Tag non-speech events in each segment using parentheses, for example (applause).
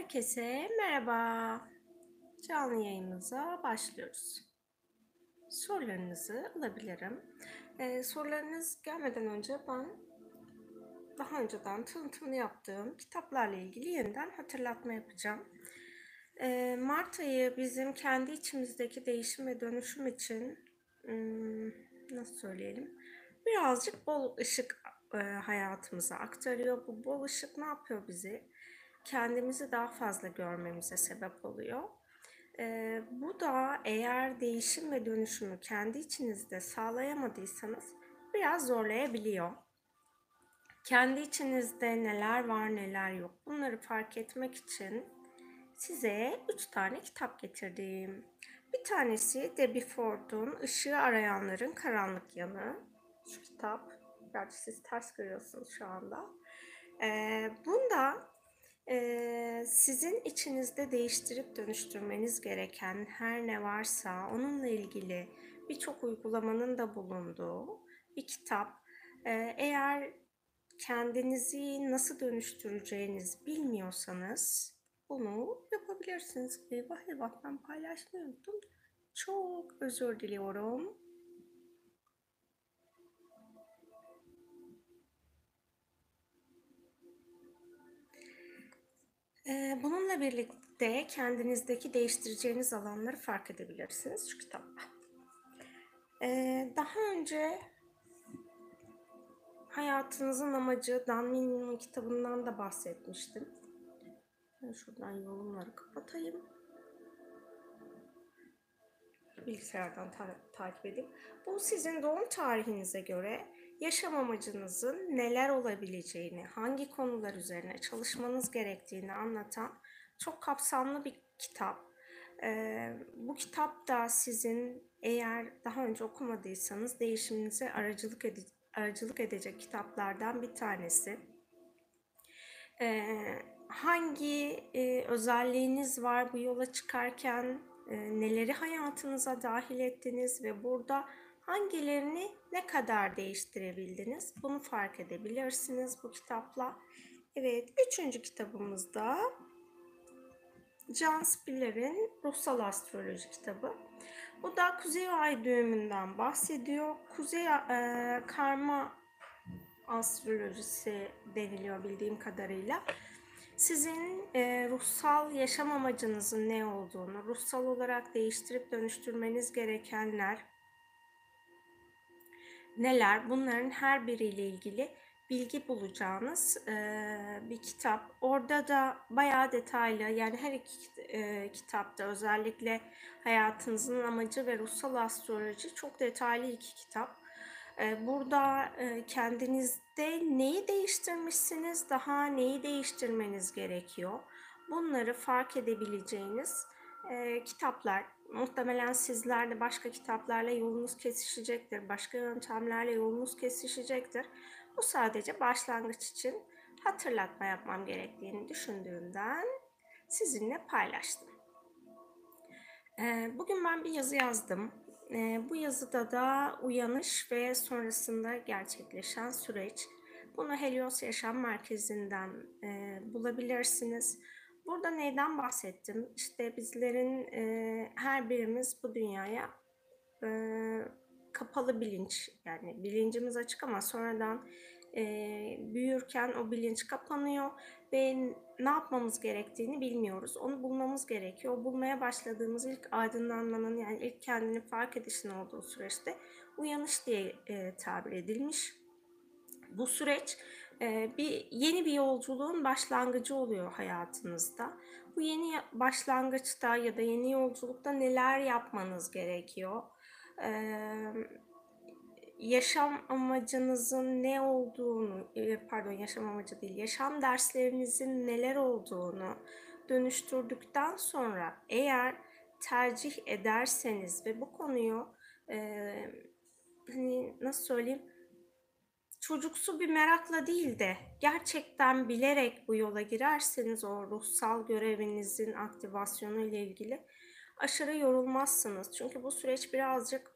Herkese merhaba. Canlı yayınımıza başlıyoruz. Sorularınızı alabilirim. Ee, sorularınız gelmeden önce ben daha önceden tanıtımını yaptığım kitaplarla ilgili yeniden hatırlatma yapacağım. Ee, Mart ayı bizim kendi içimizdeki değişim ve dönüşüm için hmm, nasıl söyleyelim birazcık bol ışık e, hayatımıza aktarıyor. Bu bol ışık ne yapıyor bizi? Kendimizi daha fazla görmemize sebep oluyor. Ee, bu da eğer değişim ve dönüşümü kendi içinizde sağlayamadıysanız biraz zorlayabiliyor. Kendi içinizde neler var neler yok bunları fark etmek için size 3 tane kitap getirdim. Bir tanesi Debbie Ford'un Işığı Arayanların Karanlık Yanı. Şu kitap. Gerçi siz ters görüyorsunuz şu anda. Ee, bunda sizin içinizde değiştirip dönüştürmeniz gereken her ne varsa onunla ilgili birçok uygulamanın da bulunduğu bir kitap. Eğer kendinizi nasıl dönüştüreceğiniz bilmiyorsanız bunu yapabilirsiniz. Eyvah eyvah ben paylaşmayı unuttum. Çok özür diliyorum. Bununla birlikte kendinizdeki değiştireceğiniz alanları fark edebilirsiniz şu kitapta. Ee, daha önce hayatınızın amacı Dan Millman'ın kitabından da bahsetmiştim. Ben şuradan yorumları kapatayım. Bilgisayardan ta takip edeyim. Bu sizin doğum tarihinize göre yaşam amacınızın neler olabileceğini, hangi konular üzerine çalışmanız gerektiğini anlatan çok kapsamlı bir kitap. Ee, bu kitap da sizin eğer daha önce okumadıysanız değişiminize aracılık, ede aracılık edecek kitaplardan bir tanesi. Ee, hangi e, özelliğiniz var bu yola çıkarken, e, neleri hayatınıza dahil ettiniz ve burada hangilerini ne kadar değiştirebildiniz? Bunu fark edebilirsiniz bu kitapla. Evet, üçüncü kitabımızda John Spiller'in Ruhsal Astroloji kitabı. Bu da Kuzey Ay düğümünden bahsediyor. Kuzey e, karma astrolojisi deniliyor bildiğim kadarıyla. Sizin e, ruhsal yaşam amacınızın ne olduğunu, ruhsal olarak değiştirip dönüştürmeniz gerekenler, neler bunların her biriyle ilgili bilgi bulacağınız e, bir kitap. Orada da bayağı detaylı yani her iki e, kitapta özellikle hayatınızın amacı ve ruhsal astroloji çok detaylı iki kitap. E, burada e, kendinizde neyi değiştirmişsiniz, daha neyi değiştirmeniz gerekiyor. Bunları fark edebileceğiniz e, kitaplar. Muhtemelen sizler de başka kitaplarla yolunuz kesişecektir. Başka yöntemlerle yolunuz kesişecektir. Bu sadece başlangıç için hatırlatma yapmam gerektiğini düşündüğümden sizinle paylaştım. E, bugün ben bir yazı yazdım. E, bu yazıda da uyanış ve sonrasında gerçekleşen süreç. Bunu Helios Yaşam Merkezi'nden e, bulabilirsiniz. Burada neyden bahsettim? İşte bizlerin e, her birimiz bu dünyaya e, kapalı bilinç yani bilincimiz açık ama sonradan e, büyürken o bilinç kapanıyor ve ne yapmamız gerektiğini bilmiyoruz. Onu bulmamız gerekiyor. Bulmaya başladığımız ilk aydınlanmanın yani ilk kendini fark edişin olduğu süreçte uyanış diye e, tabir edilmiş. Bu süreç bir yeni bir yolculuğun başlangıcı oluyor hayatınızda. Bu yeni başlangıçta ya da yeni yolculukta neler yapmanız gerekiyor? yaşam amacınızın ne olduğunu, pardon yaşam amacı değil, yaşam derslerinizin neler olduğunu dönüştürdükten sonra eğer tercih ederseniz ve bu konuyu e, hani nasıl söyleyeyim çocuksu bir merakla değil de gerçekten bilerek bu yola girerseniz o ruhsal görevinizin aktivasyonu ile ilgili aşırı yorulmazsınız. Çünkü bu süreç birazcık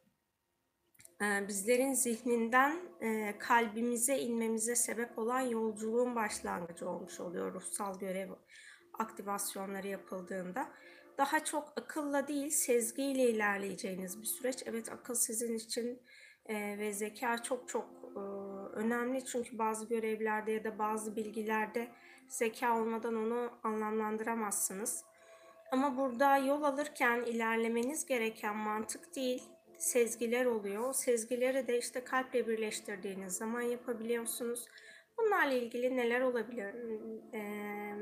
e, bizlerin zihninden e, kalbimize inmemize sebep olan yolculuğun başlangıcı olmuş oluyor ruhsal görev aktivasyonları yapıldığında. Daha çok akılla değil sezgiyle ilerleyeceğiniz bir süreç. Evet akıl sizin için e, ve zeka çok çok önemli çünkü bazı görevlerde ya da bazı bilgilerde zeka olmadan onu anlamlandıramazsınız. Ama burada yol alırken ilerlemeniz gereken mantık değil, sezgiler oluyor. O sezgileri de işte kalple birleştirdiğiniz zaman yapabiliyorsunuz. Bunlarla ilgili neler olabilir? Ee,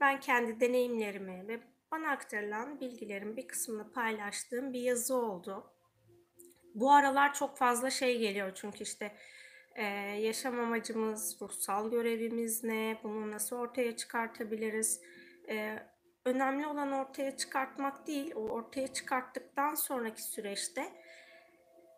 ben kendi deneyimlerimi ve bana aktarılan bilgilerin bir kısmını paylaştığım bir yazı oldu. Bu aralar çok fazla şey geliyor çünkü işte e, yaşam amacımız, ruhsal görevimiz ne, bunu nasıl ortaya çıkartabiliriz? E, önemli olan ortaya çıkartmak değil, o ortaya çıkarttıktan sonraki süreçte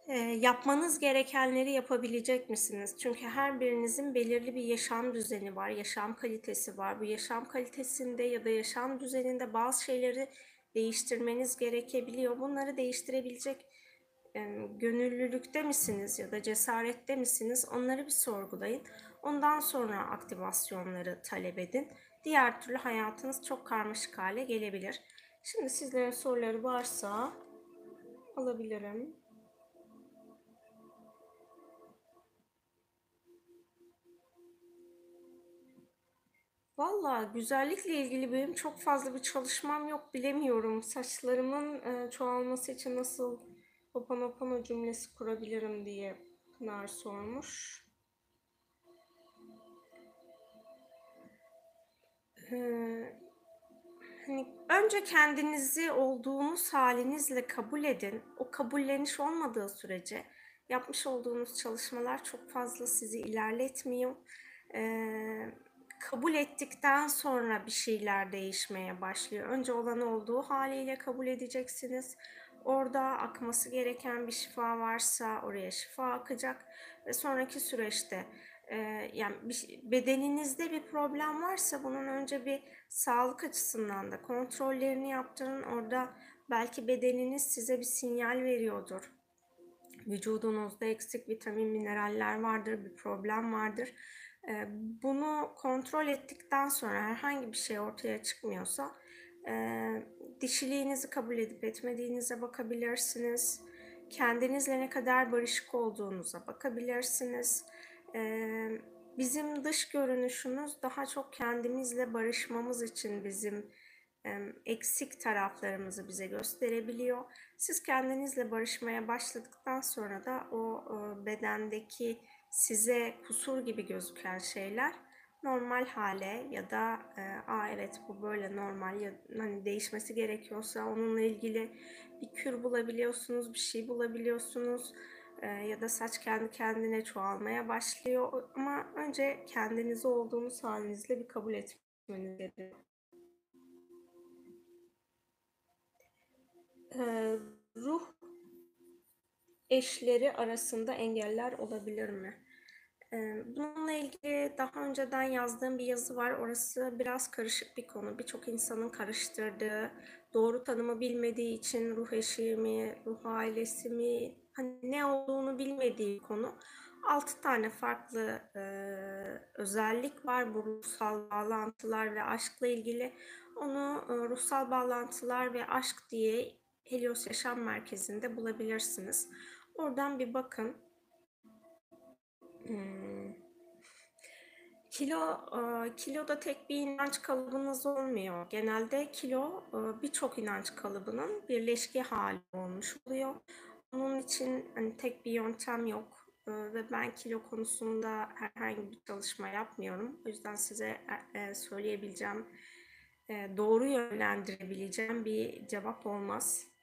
e, yapmanız gerekenleri yapabilecek misiniz? Çünkü her birinizin belirli bir yaşam düzeni var, yaşam kalitesi var. Bu yaşam kalitesinde ya da yaşam düzeninde bazı şeyleri değiştirmeniz gerekebiliyor. Bunları değiştirebilecek gönüllülükte misiniz ya da cesarette misiniz? Onları bir sorgulayın. Ondan sonra aktivasyonları talep edin. Diğer türlü hayatınız çok karmaşık hale gelebilir. Şimdi sizlerin soruları varsa alabilirim. Valla güzellikle ilgili benim çok fazla bir çalışmam yok bilemiyorum. Saçlarımın e, çoğalması için nasıl Hoponopono cümlesi kurabilirim diye Pınar sormuş. Ee, hani önce kendinizi olduğunuz halinizle kabul edin. O kabulleniş olmadığı sürece yapmış olduğunuz çalışmalar çok fazla sizi ilerletmiyor. Ee, kabul ettikten sonra bir şeyler değişmeye başlıyor. Önce olan olduğu haliyle kabul edeceksiniz. Orada akması gereken bir şifa varsa oraya şifa akacak ve sonraki süreçte e, yani bir, bedeninizde bir problem varsa bunun önce bir sağlık açısından da kontrollerini yaptırın. Orada belki bedeniniz size bir sinyal veriyordur. Vücudunuzda eksik vitamin, mineraller vardır, bir problem vardır. E, bunu kontrol ettikten sonra herhangi bir şey ortaya çıkmıyorsa e, dişiliğinizi kabul edip etmediğinize bakabilirsiniz. Kendinizle ne kadar barışık olduğunuza bakabilirsiniz. Bizim dış görünüşümüz daha çok kendimizle barışmamız için bizim eksik taraflarımızı bize gösterebiliyor. Siz kendinizle barışmaya başladıktan sonra da o bedendeki size kusur gibi gözüken şeyler normal hale ya da e, aa evet bu böyle normal ya hani değişmesi gerekiyorsa onunla ilgili bir kür bulabiliyorsunuz, bir şey bulabiliyorsunuz e, ya da saç kendi kendine çoğalmaya başlıyor ama önce kendinizi olduğunuz halinizle bir kabul etmeniz gerekiyor. E, ruh eşleri arasında engeller olabilir mi? Bununla ilgili daha önceden yazdığım bir yazı var. Orası biraz karışık bir konu. Birçok insanın karıştırdığı, doğru tanımı bilmediği için ruh eşi mi, ruh ailesi mi, hani ne olduğunu bilmediği konu. Altı tane farklı e, özellik var bu ruhsal bağlantılar ve aşkla ilgili. Onu e, ruhsal bağlantılar ve aşk diye Helios Yaşam Merkezi'nde bulabilirsiniz. Oradan bir bakın. Hmm. Kilo, kilo da tek bir inanç kalıbınız olmuyor. Genelde kilo birçok inanç kalıbının birleşki hali olmuş oluyor. Onun için hani tek bir yöntem yok ve ben kilo konusunda herhangi bir çalışma yapmıyorum. O yüzden size e, söyleyebileceğim, doğru yönlendirebileceğim bir cevap olmaz.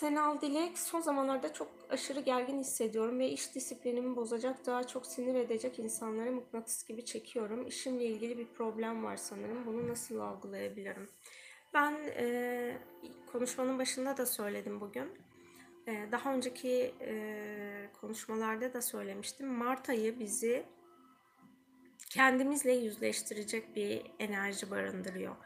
Senal Dilek, son zamanlarda çok aşırı gergin hissediyorum ve iş disiplinimi bozacak, daha çok sinir edecek insanları mıknatıs gibi çekiyorum. İşimle ilgili bir problem var sanırım. Bunu nasıl algılayabilirim? Ben e, konuşmanın başında da söyledim bugün. E, daha önceki e, konuşmalarda da söylemiştim. Mart ayı bizi kendimizle yüzleştirecek bir enerji barındırıyor.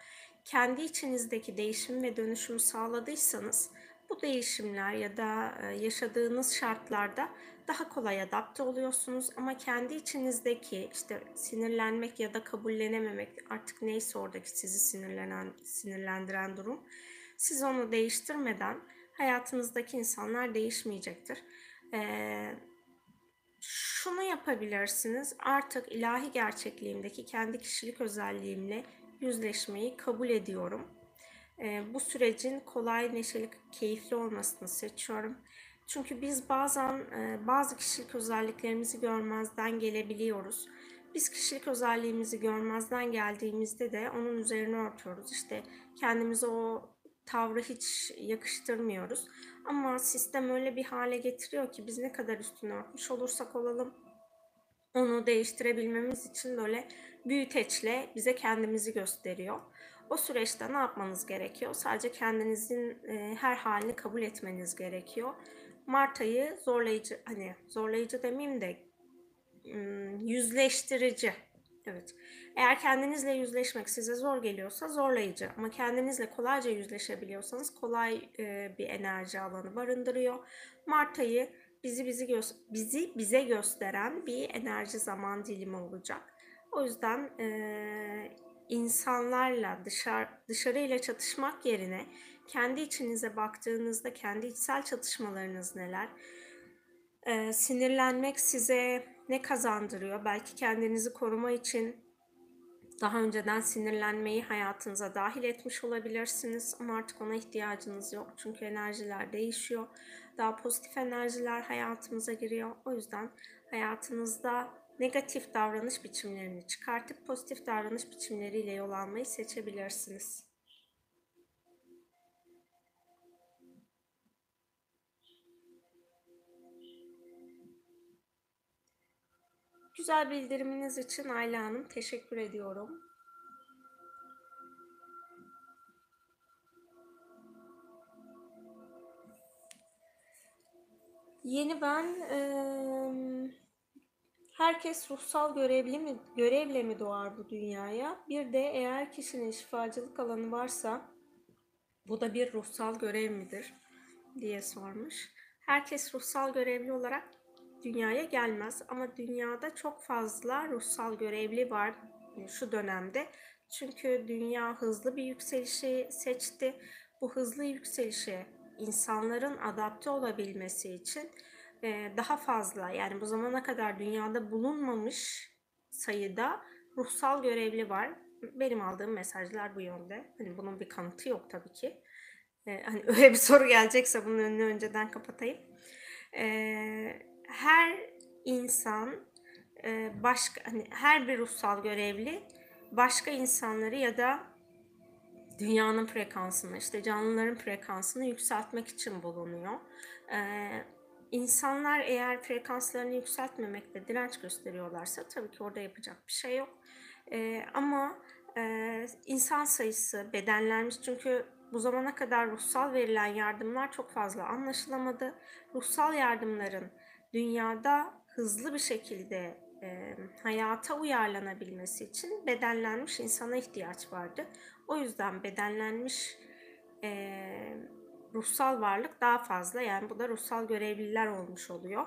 Kendi içinizdeki değişim ve dönüşümü sağladıysanız Bu değişimler ya da e, yaşadığınız şartlarda daha kolay adapte oluyorsunuz ama kendi içinizdeki işte sinirlenmek ya da kabullenememek artık neyse oradaki sizi sinirlenen sinirlendiren durum siz onu değiştirmeden hayatınızdaki insanlar değişmeyecektir. Ee, şunu yapabilirsiniz. Artık ilahi gerçekliğimdeki kendi kişilik özelliğimle yüzleşmeyi kabul ediyorum. Ee, bu sürecin kolay, neşeli, keyifli olmasını seçiyorum. Çünkü biz bazen e, bazı kişilik özelliklerimizi görmezden gelebiliyoruz. Biz kişilik özelliğimizi görmezden geldiğimizde de onun üzerine örtüyoruz. İşte kendimize o tavrı hiç yakıştırmıyoruz. Ama sistem öyle bir hale getiriyor ki biz ne kadar üstünü örtmüş olursak olalım onu değiştirebilmemiz için böyle büyüteçle bize kendimizi gösteriyor. O süreçte ne yapmanız gerekiyor? Sadece kendinizin e, her halini kabul etmeniz gerekiyor. Mart ayı zorlayıcı, hani zorlayıcı demeyeyim de yüzleştirici. Evet. Eğer kendinizle yüzleşmek size zor geliyorsa zorlayıcı ama kendinizle kolayca yüzleşebiliyorsanız kolay e, bir enerji alanı barındırıyor. Mart ayı bizi bizi gö- bizi bize gösteren bir enerji zaman dilimi olacak. O yüzden e, insanlarla dışarı dışarıyla çatışmak yerine kendi içinize baktığınızda kendi içsel çatışmalarınız neler? Ee, sinirlenmek size ne kazandırıyor? Belki kendinizi koruma için daha önceden sinirlenmeyi hayatınıza dahil etmiş olabilirsiniz ama artık ona ihtiyacınız yok. Çünkü enerjiler değişiyor. Daha pozitif enerjiler hayatımıza giriyor. O yüzden hayatınızda negatif davranış biçimlerini çıkartıp pozitif davranış biçimleriyle yol almayı seçebilirsiniz. Güzel bildiriminiz için Ayla Hanım teşekkür ediyorum. Yeni ben e, herkes ruhsal görevli mi görevle mi doğar bu dünyaya? Bir de eğer kişinin şifacılık alanı varsa bu da bir ruhsal görev midir diye sormuş. Herkes ruhsal görevli olarak dünyaya gelmez ama dünyada çok fazla ruhsal görevli var şu dönemde. Çünkü dünya hızlı bir yükselişi seçti. Bu hızlı yükselişe insanların adapte olabilmesi için daha fazla yani bu zamana kadar dünyada bulunmamış sayıda ruhsal görevli var. Benim aldığım mesajlar bu yönde. Hani bunun bir kanıtı yok tabii ki. Hani (laughs) öyle bir soru gelecekse bunun önünü önceden kapatayım. Her insan başka hani her bir ruhsal görevli başka insanları ya da dünyanın frekansını işte canlıların frekansını yükseltmek için bulunuyor. Ee, insanlar eğer frekanslarını yükseltmemekte direnç gösteriyorlarsa tabii ki orada yapacak bir şey yok. Ee, ama e, insan sayısı bedenlenmiş çünkü bu zamana kadar ruhsal verilen yardımlar çok fazla anlaşılamadı. Ruhsal yardımların dünyada hızlı bir şekilde e, hayata uyarlanabilmesi için bedenlenmiş insana ihtiyaç vardı. O yüzden bedenlenmiş e, ruhsal varlık daha fazla. Yani bu da ruhsal görevliler olmuş oluyor.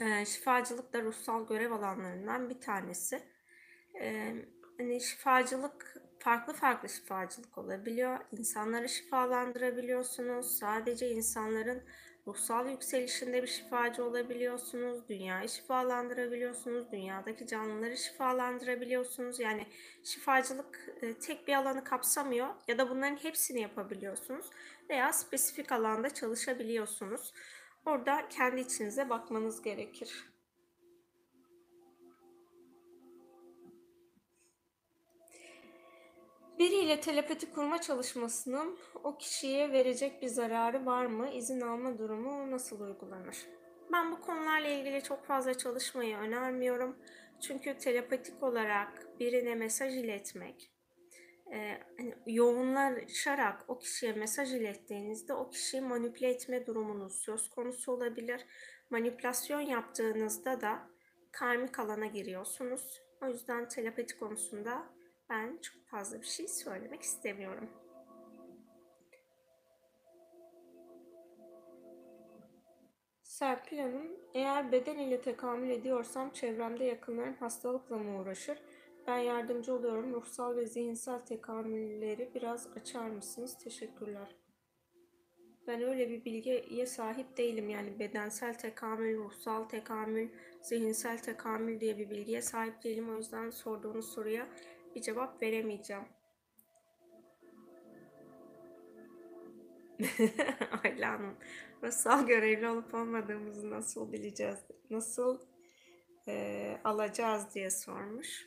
E, şifacılık da ruhsal görev alanlarından bir tanesi. E, hani şifacılık farklı farklı şifacılık olabiliyor. İnsanları şifalandırabiliyorsunuz. Sadece insanların ruhsal yükselişinde bir şifacı olabiliyorsunuz. Dünyayı şifalandırabiliyorsunuz. Dünyadaki canlıları şifalandırabiliyorsunuz. Yani şifacılık e, tek bir alanı kapsamıyor ya da bunların hepsini yapabiliyorsunuz veya spesifik alanda çalışabiliyorsunuz. Orada kendi içinize bakmanız gerekir. Biriyle telepati kurma çalışmasının o kişiye verecek bir zararı var mı? İzin alma durumu nasıl uygulanır? Ben bu konularla ilgili çok fazla çalışmayı önermiyorum. Çünkü telepatik olarak birine mesaj iletmek, e, hani yoğunlaşarak o kişiye mesaj ilettiğinizde o kişiyi manipüle etme durumunuz söz konusu olabilir. Manipülasyon yaptığınızda da karmik alana giriyorsunuz. O yüzden telepati konusunda ben çok fazla bir şey söylemek istemiyorum. Serpil Hanım, eğer beden ile tekamül ediyorsam çevremde yakınlarım hastalıkla mı uğraşır? Ben yardımcı oluyorum. Ruhsal ve zihinsel tekamülleri biraz açar mısınız? Teşekkürler. Ben öyle bir bilgiye sahip değilim. Yani bedensel tekamül, ruhsal tekamül, zihinsel tekamül diye bir bilgiye sahip değilim. O yüzden sorduğunuz soruya bir cevap veremeyeceğim. (laughs) Ayla Hanım, ruhsal görevli olup olmadığımızı nasıl bileceğiz, nasıl e, alacağız diye sormuş.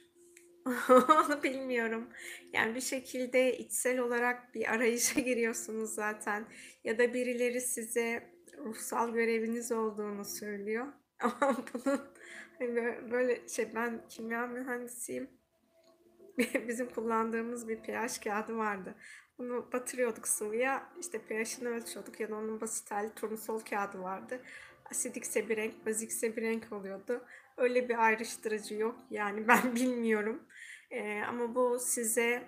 (laughs) Onu bilmiyorum. Yani bir şekilde içsel olarak bir arayışa (laughs) giriyorsunuz zaten. Ya da birileri size ruhsal göreviniz olduğunu söylüyor. Ama bunun hani böyle şey ben kimya mühendisiyim. (laughs) Bizim kullandığımız bir pH kağıdı vardı. Bunu batırıyorduk sıvıya. işte pH'ini ölçüyorduk ya da onun basit hali turnusol kağıdı vardı. Asidikse bir renk, bazikse bir renk oluyordu. Öyle bir ayrıştırıcı yok. Yani (laughs) ben bilmiyorum. Ee, ama bu size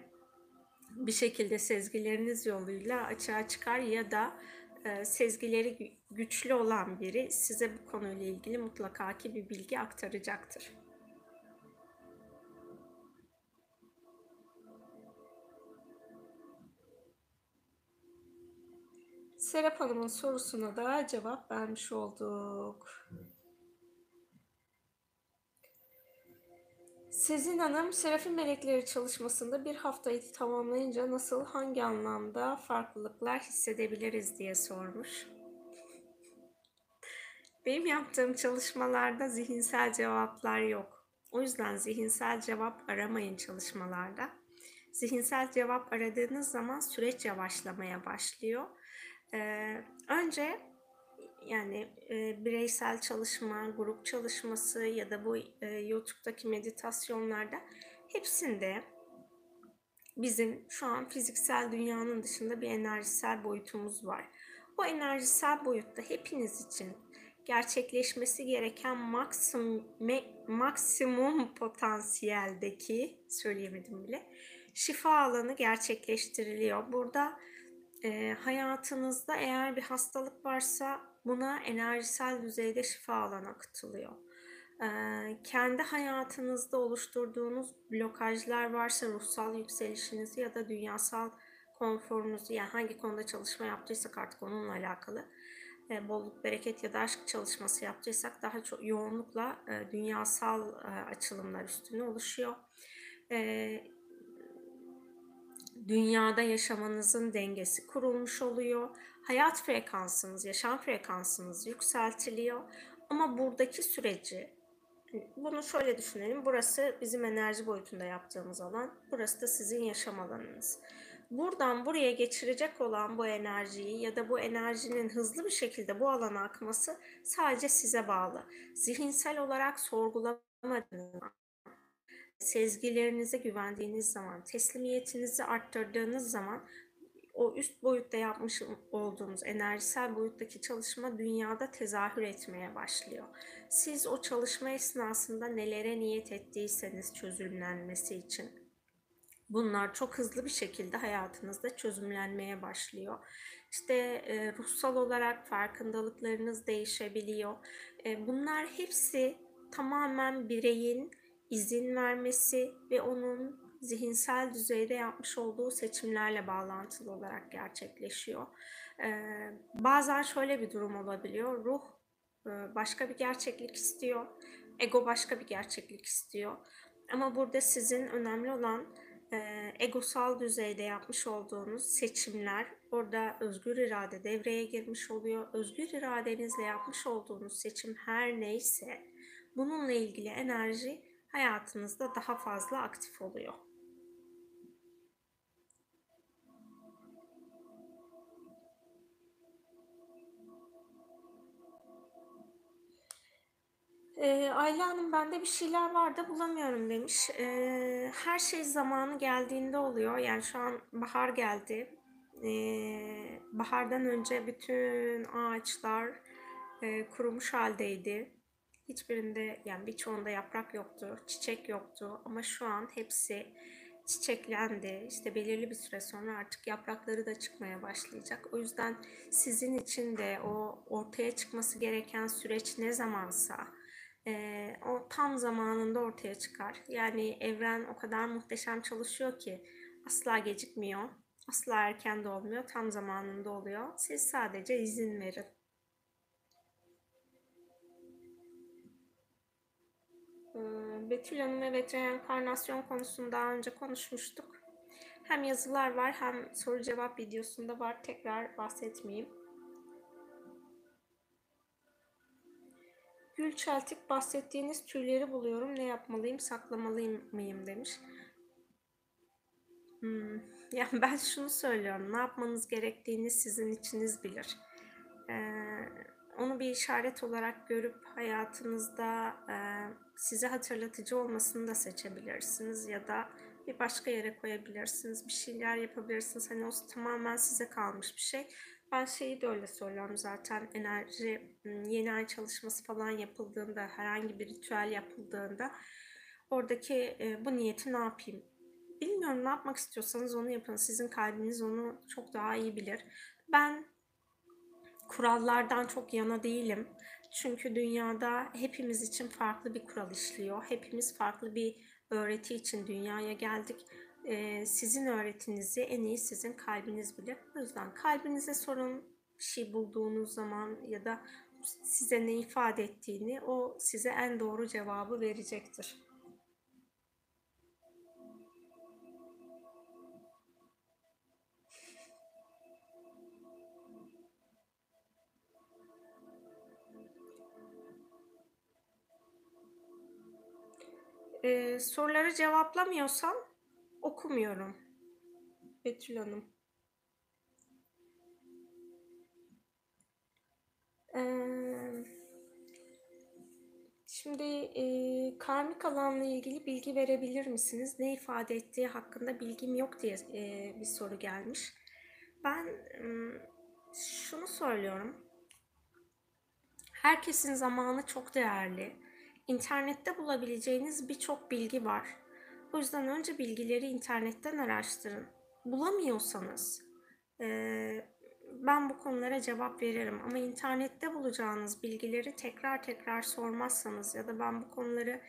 bir şekilde sezgileriniz yoluyla açığa çıkar ya da e, sezgileri güçlü olan biri size bu konuyla ilgili mutlaka ki bir bilgi aktaracaktır. Serap Hanım'ın sorusuna da cevap vermiş olduk. Sezin Hanım, Serafin Melekleri çalışmasında bir haftayı tamamlayınca nasıl, hangi anlamda farklılıklar hissedebiliriz diye sormuş. Benim yaptığım çalışmalarda zihinsel cevaplar yok. O yüzden zihinsel cevap aramayın çalışmalarda. Zihinsel cevap aradığınız zaman süreç yavaşlamaya başlıyor. Ee, önce yani e, bireysel çalışma, grup çalışması ya da bu e, YouTube'daki meditasyonlarda hepsinde bizim şu an fiziksel dünyanın dışında bir enerjisel boyutumuz var. O enerjisel boyutta hepiniz için gerçekleşmesi gereken maksimum, maksimum potansiyeldeki söyleyemedim bile şifa alanı gerçekleştiriliyor. Burada e, hayatınızda eğer bir hastalık varsa buna enerjisel düzeyde şifa alanı akıtılıyor. E, kendi hayatınızda oluşturduğunuz blokajlar varsa ruhsal yükselişinizi ya da dünyasal konforunuzu yani hangi konuda çalışma yaptıysak artık onunla alakalı e, bolluk, bereket ya da aşk çalışması yaptıysak daha çok yoğunlukla e, dünyasal e, açılımlar üstüne oluşuyor. E, dünyada yaşamanızın dengesi kurulmuş oluyor. Hayat frekansınız, yaşam frekansınız yükseltiliyor. Ama buradaki süreci bunu şöyle düşünelim. Burası bizim enerji boyutunda yaptığımız alan. Burası da sizin yaşam alanınız. Buradan buraya geçirecek olan bu enerjiyi ya da bu enerjinin hızlı bir şekilde bu alana akması sadece size bağlı. Zihinsel olarak sorgulamadığınız sezgilerinize güvendiğiniz zaman, teslimiyetinizi arttırdığınız zaman o üst boyutta yapmış olduğunuz enerjisel boyuttaki çalışma dünyada tezahür etmeye başlıyor. Siz o çalışma esnasında nelere niyet ettiyseniz çözümlenmesi için bunlar çok hızlı bir şekilde hayatınızda çözümlenmeye başlıyor. İşte e, ruhsal olarak farkındalıklarınız değişebiliyor. E, bunlar hepsi tamamen bireyin izin vermesi ve onun zihinsel düzeyde yapmış olduğu seçimlerle bağlantılı olarak gerçekleşiyor. Ee, bazen şöyle bir durum olabiliyor. Ruh e, başka bir gerçeklik istiyor. Ego başka bir gerçeklik istiyor. Ama burada sizin önemli olan e, egosal düzeyde yapmış olduğunuz seçimler, orada özgür irade devreye girmiş oluyor. Özgür iradenizle yapmış olduğunuz seçim her neyse bununla ilgili enerji hayatınızda daha fazla aktif oluyor. Ee, Ayla Hanım bende bir şeyler var da bulamıyorum demiş. Ee, her şey zamanı geldiğinde oluyor. Yani şu an bahar geldi. Ee, bahardan önce bütün ağaçlar e, kurumuş haldeydi. Hiçbirinde yani birçoğunda yaprak yoktu, çiçek yoktu ama şu an hepsi çiçeklendi. İşte belirli bir süre sonra artık yaprakları da çıkmaya başlayacak. O yüzden sizin için de o ortaya çıkması gereken süreç ne zamansa e, o tam zamanında ortaya çıkar. Yani evren o kadar muhteşem çalışıyor ki asla gecikmiyor, asla erken de olmuyor, tam zamanında oluyor. Siz sadece izin verin. Betül Hanım evet reenkarnasyon konusunu daha önce konuşmuştuk. Hem yazılar var hem soru cevap videosunda var. Tekrar bahsetmeyeyim. Gül Çeltik bahsettiğiniz tüyleri buluyorum. Ne yapmalıyım? Saklamalıyım mıyım demiş. Hmm. (laughs) Yani ben şunu söylüyorum. Ne yapmanız gerektiğini sizin içiniz bilir. Ee, onu bir işaret olarak görüp hayatınızda e, size hatırlatıcı olmasını da seçebilirsiniz ya da bir başka yere koyabilirsiniz. Bir şeyler yapabilirsiniz. Hani o tamamen size kalmış bir şey. Ben şeyi de öyle söylüyorum zaten enerji yeni ay çalışması falan yapıldığında herhangi bir ritüel yapıldığında oradaki e, bu niyeti ne yapayım? Bilmiyorum ne yapmak istiyorsanız onu yapın. Sizin kalbiniz onu çok daha iyi bilir. Ben kurallardan çok yana değilim. Çünkü dünyada hepimiz için farklı bir kural işliyor. Hepimiz farklı bir öğreti için dünyaya geldik. Ee, sizin öğretinizi en iyi sizin kalbiniz bilir. O yüzden kalbinize sorun bir şey bulduğunuz zaman ya da size ne ifade ettiğini o size en doğru cevabı verecektir. Ee, soruları cevaplamıyorsam okumuyorum. Betül Hanım. Ee, şimdi e, karmik alanla ilgili bilgi verebilir misiniz? Ne ifade ettiği hakkında bilgim yok diye e, bir soru gelmiş. Ben e, şunu söylüyorum. Herkesin zamanı çok değerli. İnternette bulabileceğiniz birçok bilgi var. O yüzden önce bilgileri internetten araştırın. Bulamıyorsanız e, ben bu konulara cevap veririm ama internette bulacağınız bilgileri tekrar tekrar sormazsanız ya da ben bu konuları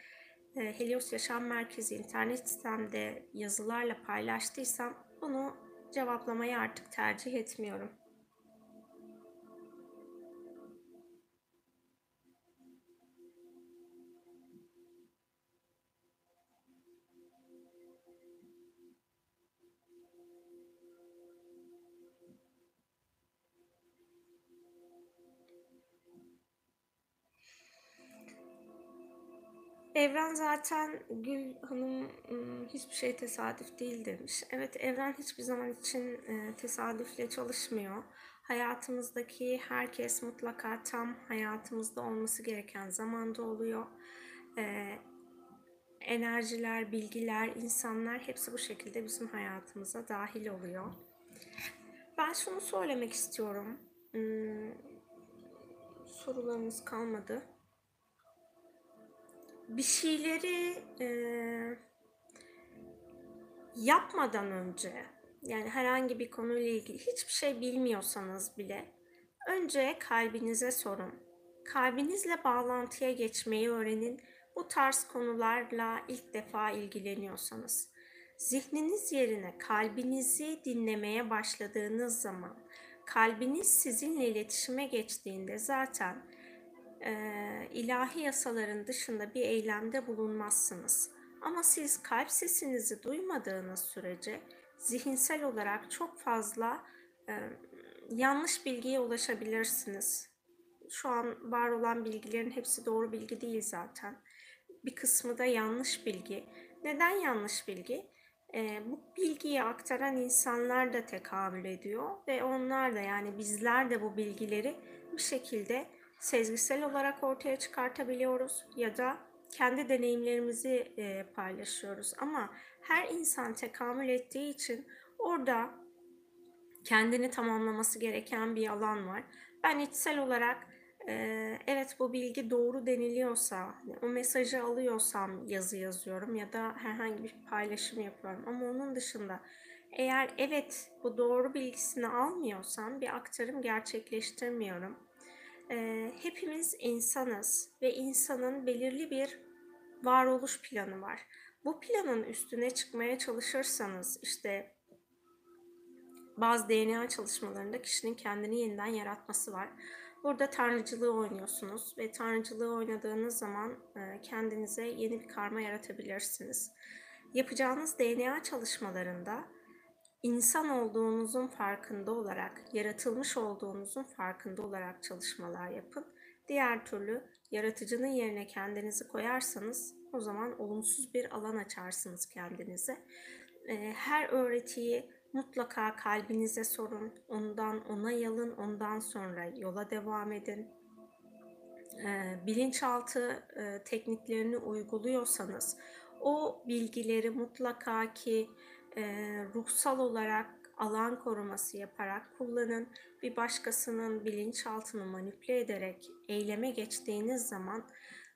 e, Helios Yaşam Merkezi internet sitemde yazılarla paylaştıysam bunu cevaplamayı artık tercih etmiyorum. Evren zaten Gül Hanım hiçbir şey tesadüf değil demiş. Evet evren hiçbir zaman için tesadüfle çalışmıyor. Hayatımızdaki herkes mutlaka tam hayatımızda olması gereken zamanda oluyor. Enerjiler, bilgiler, insanlar hepsi bu şekilde bizim hayatımıza dahil oluyor. Ben şunu söylemek istiyorum. Sorularımız kalmadı bir şeyleri e, yapmadan önce yani herhangi bir konuyla ilgili hiçbir şey bilmiyorsanız bile önce kalbinize sorun. Kalbinizle bağlantıya geçmeyi öğrenin. Bu tarz konularla ilk defa ilgileniyorsanız. Zihniniz yerine kalbinizi dinlemeye başladığınız zaman, kalbiniz sizinle iletişime geçtiğinde zaten ilahi yasaların dışında bir eylemde bulunmazsınız. Ama siz kalp sesinizi duymadığınız sürece zihinsel olarak çok fazla e, yanlış bilgiye ulaşabilirsiniz. Şu an var olan bilgilerin hepsi doğru bilgi değil zaten. Bir kısmı da yanlış bilgi. Neden yanlış bilgi? E, bu bilgiyi aktaran insanlar da tekamül ediyor ve onlar da yani bizler de bu bilgileri bir şekilde sezgisel olarak ortaya çıkartabiliyoruz ya da kendi deneyimlerimizi e, paylaşıyoruz. Ama her insan tekamül ettiği için orada kendini tamamlaması gereken bir alan var. Ben içsel olarak Ee, evet bu bilgi doğru deniliyorsa, hani o mesajı alıyorsam yazı yazıyorum ya da herhangi bir paylaşım yapıyorum. Ama onun dışında eğer evet bu doğru bilgisini almıyorsam bir aktarım gerçekleştirmiyorum. Ee, hepimiz insanız ve insanın belirli bir varoluş planı var. Bu planın üstüne çıkmaya çalışırsanız işte bazı DNA çalışmalarında kişinin kendini yeniden yaratması var. Burada tanrıcılığı oynuyorsunuz ve tanrıcılığı oynadığınız zaman e, kendinize yeni bir karma yaratabilirsiniz. Yapacağınız DNA çalışmalarında insan olduğunuzun farkında olarak, yaratılmış olduğunuzun farkında olarak çalışmalar yapın. Diğer türlü yaratıcının yerine kendinizi koyarsanız o zaman olumsuz bir alan açarsınız kendinize. E, her öğretiyi mutlaka kalbinize sorun, ondan onay alın, ondan sonra yola devam edin. E, bilinçaltı e, tekniklerini uyguluyorsanız o bilgileri mutlaka ki e, ruhsal olarak alan koruması yaparak kullanın. Bir başkasının bilinçaltını manipüle ederek eyleme geçtiğiniz zaman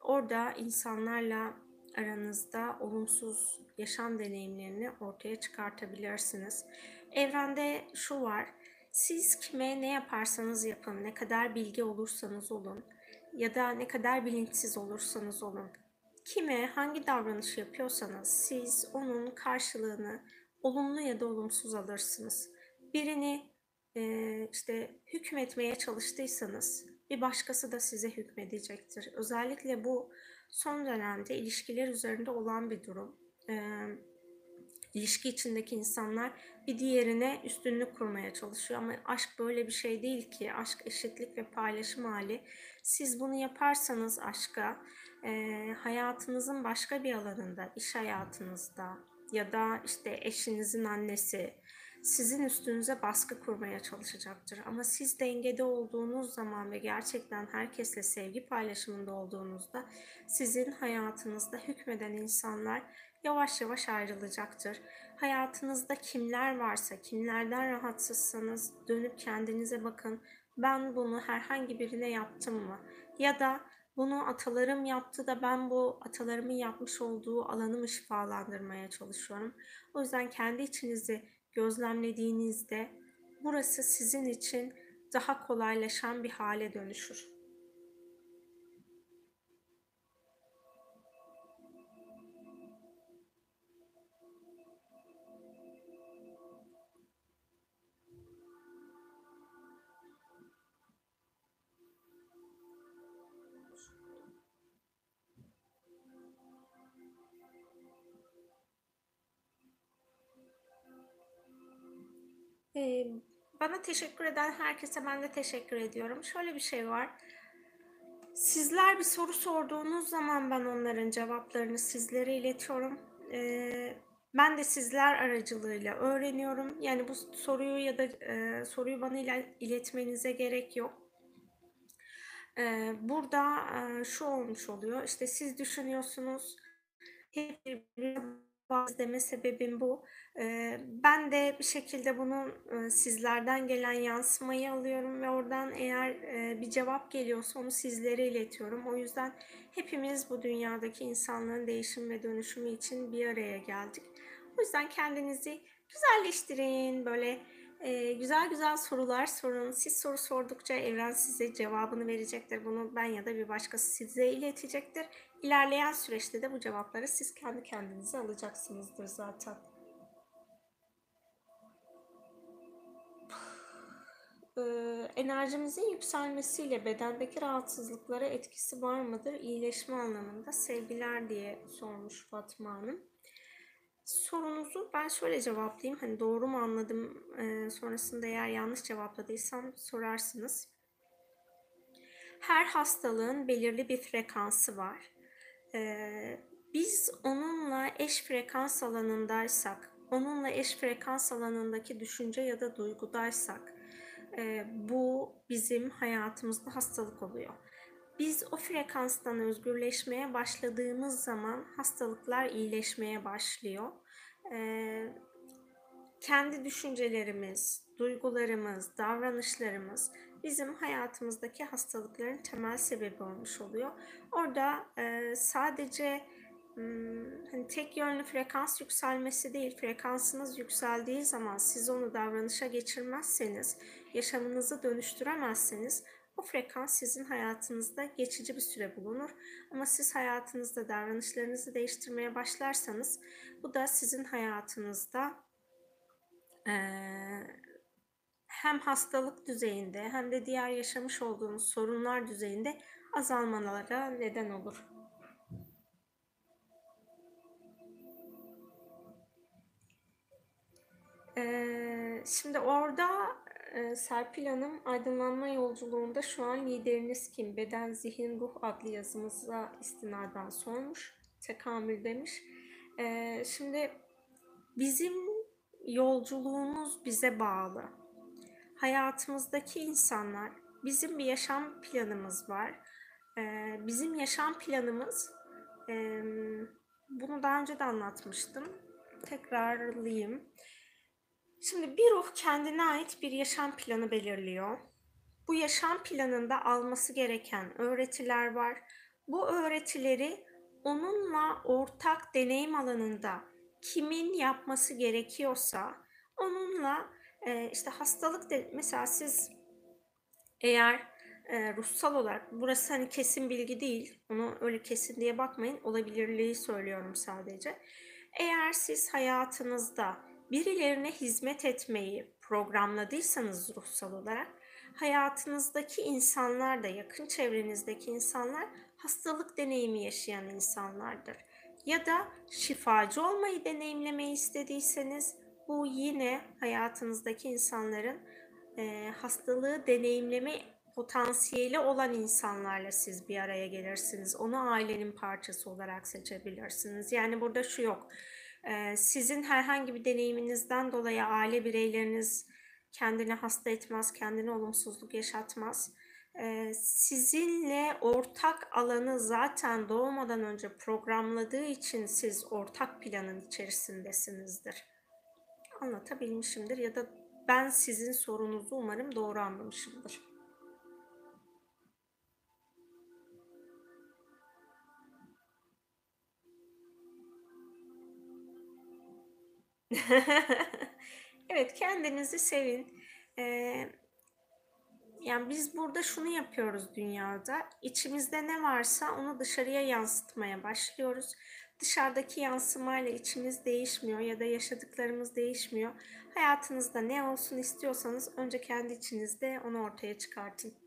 orada insanlarla aranızda olumsuz yaşam deneyimlerini ortaya çıkartabilirsiniz. Evrende şu var. Siz kime ne yaparsanız yapın, ne kadar bilgi olursanız olun ya da ne kadar bilinçsiz olursanız olun. Kime hangi davranış yapıyorsanız siz onun karşılığını olumlu ya da olumsuz alırsınız. Birini e, işte hükmetmeye çalıştıysanız bir başkası da size hükmedecektir. Özellikle bu son dönemde ilişkiler üzerinde olan bir durum. E, ilişki içindeki insanlar bir diğerine üstünlük kurmaya çalışıyor ama aşk böyle bir şey değil ki. Aşk eşitlik ve paylaşım hali. Siz bunu yaparsanız aşka e, hayatınızın başka bir alanında, iş hayatınızda ya da işte eşinizin annesi sizin üstünüze baskı kurmaya çalışacaktır. Ama siz dengede olduğunuz zaman ve gerçekten herkesle sevgi paylaşımında olduğunuzda sizin hayatınızda hükmeden insanlar yavaş yavaş ayrılacaktır. Hayatınızda kimler varsa, kimlerden rahatsızsanız dönüp kendinize bakın. Ben bunu herhangi birine yaptım mı? Ya da bunu atalarım yaptı da ben bu atalarımın yapmış olduğu alanı mı şifalandırmaya çalışıyorum. O yüzden kendi içinizi gözlemlediğinizde burası sizin için daha kolaylaşan bir hale dönüşür. Bana teşekkür eden herkese ben de teşekkür ediyorum. Şöyle bir şey var. Sizler bir soru sorduğunuz zaman ben onların cevaplarını sizlere iletiyorum. Ben de sizler aracılığıyla öğreniyorum. Yani bu soruyu ya da soruyu bana iletmenize gerek yok. Burada şu olmuş oluyor. İşte siz düşünüyorsunuz. Hep bazı deme sebebim bu. Ben de bir şekilde bunun sizlerden gelen yansımayı alıyorum ve oradan eğer bir cevap geliyorsa onu sizlere iletiyorum. O yüzden hepimiz bu dünyadaki insanların değişim ve dönüşümü için bir araya geldik. O yüzden kendinizi güzelleştirin, böyle güzel güzel sorular sorun. Siz soru sordukça evren size cevabını verecektir. Bunu ben ya da bir başkası size iletecektir. İlerleyen süreçte de bu cevapları siz kendi kendinize alacaksınızdır zaten. Ee, enerjimizin yükselmesiyle bedendeki rahatsızlıklara etkisi var mıdır? İyileşme anlamında sevgiler diye sormuş Fatma Hanım. Sorunuzu ben şöyle cevaplayayım. Hani doğru mu anladım? Ee, sonrasında eğer yanlış cevapladıysam sorarsınız. Her hastalığın belirli bir frekansı var ee, biz onunla eş frekans alanındaysak, onunla eş frekans alanındaki düşünce ya da duygudaysak e, bu bizim hayatımızda hastalık oluyor. Biz o frekanstan özgürleşmeye başladığımız zaman hastalıklar iyileşmeye başlıyor. E, kendi düşüncelerimiz, duygularımız, davranışlarımız bizim hayatımızdaki hastalıkların temel sebebi olmuş oluyor. Orada e, sadece hmm, hani tek yönlü frekans yükselmesi değil, frekansınız yükseldiği zaman siz onu davranışa geçirmezseniz, yaşamınızı dönüştüremezseniz o frekans sizin hayatınızda geçici bir süre bulunur. Ama siz hayatınızda davranışlarınızı değiştirmeye başlarsanız bu da sizin hayatınızda ee, hem hastalık düzeyinde hem de diğer yaşamış olduğunuz sorunlar düzeyinde azalmalara neden olur. Ee, şimdi orada e, Serpil Hanım aydınlanma yolculuğunda şu an lideriniz kim? Beden, zihin, ruh adlı yazımıza istinaden sormuş. Tekamül demiş. Ee, şimdi bizim yolculuğumuz bize bağlı. Hayatımızdaki insanlar, bizim bir yaşam planımız var. Ee, bizim yaşam planımız, bunu daha önce de anlatmıştım. Tekrarlayayım. Şimdi bir ruh kendine ait bir yaşam planı belirliyor. Bu yaşam planında alması gereken öğretiler var. Bu öğretileri onunla ortak deneyim alanında kimin yapması gerekiyorsa onunla e, işte hastalık de, mesela siz eğer e, ruhsal olarak burası hani kesin bilgi değil onu öyle kesin diye bakmayın olabilirliği söylüyorum sadece. Eğer siz hayatınızda birilerine hizmet etmeyi programladıysanız ruhsal olarak hayatınızdaki insanlar da yakın çevrenizdeki insanlar hastalık deneyimi yaşayan insanlardır. Ya da şifacı olmayı deneyimlemeyi istediyseniz bu yine hayatınızdaki insanların e, hastalığı deneyimleme potansiyeli olan insanlarla siz bir araya gelirsiniz. Onu ailenin parçası olarak seçebilirsiniz. Yani burada şu yok sizin herhangi bir deneyiminizden dolayı aile bireyleriniz kendini hasta etmez, kendine olumsuzluk yaşatmaz. Sizinle ortak alanı zaten doğmadan önce programladığı için siz ortak planın içerisindesinizdir. Anlatabilmişimdir ya da ben sizin sorunuzu umarım doğru anlamışımdır. (laughs) Evet, kendinizi sevin. Eee, yani biz burada şunu yapıyoruz dünyada. İçimizde ne varsa onu dışarıya yansıtmaya başlıyoruz. Dışarıdaki yansımayla içimiz değişmiyor ya da yaşadıklarımız değişmiyor. Hayatınızda ne olsun istiyorsanız önce kendi içinizde onu ortaya çıkartın.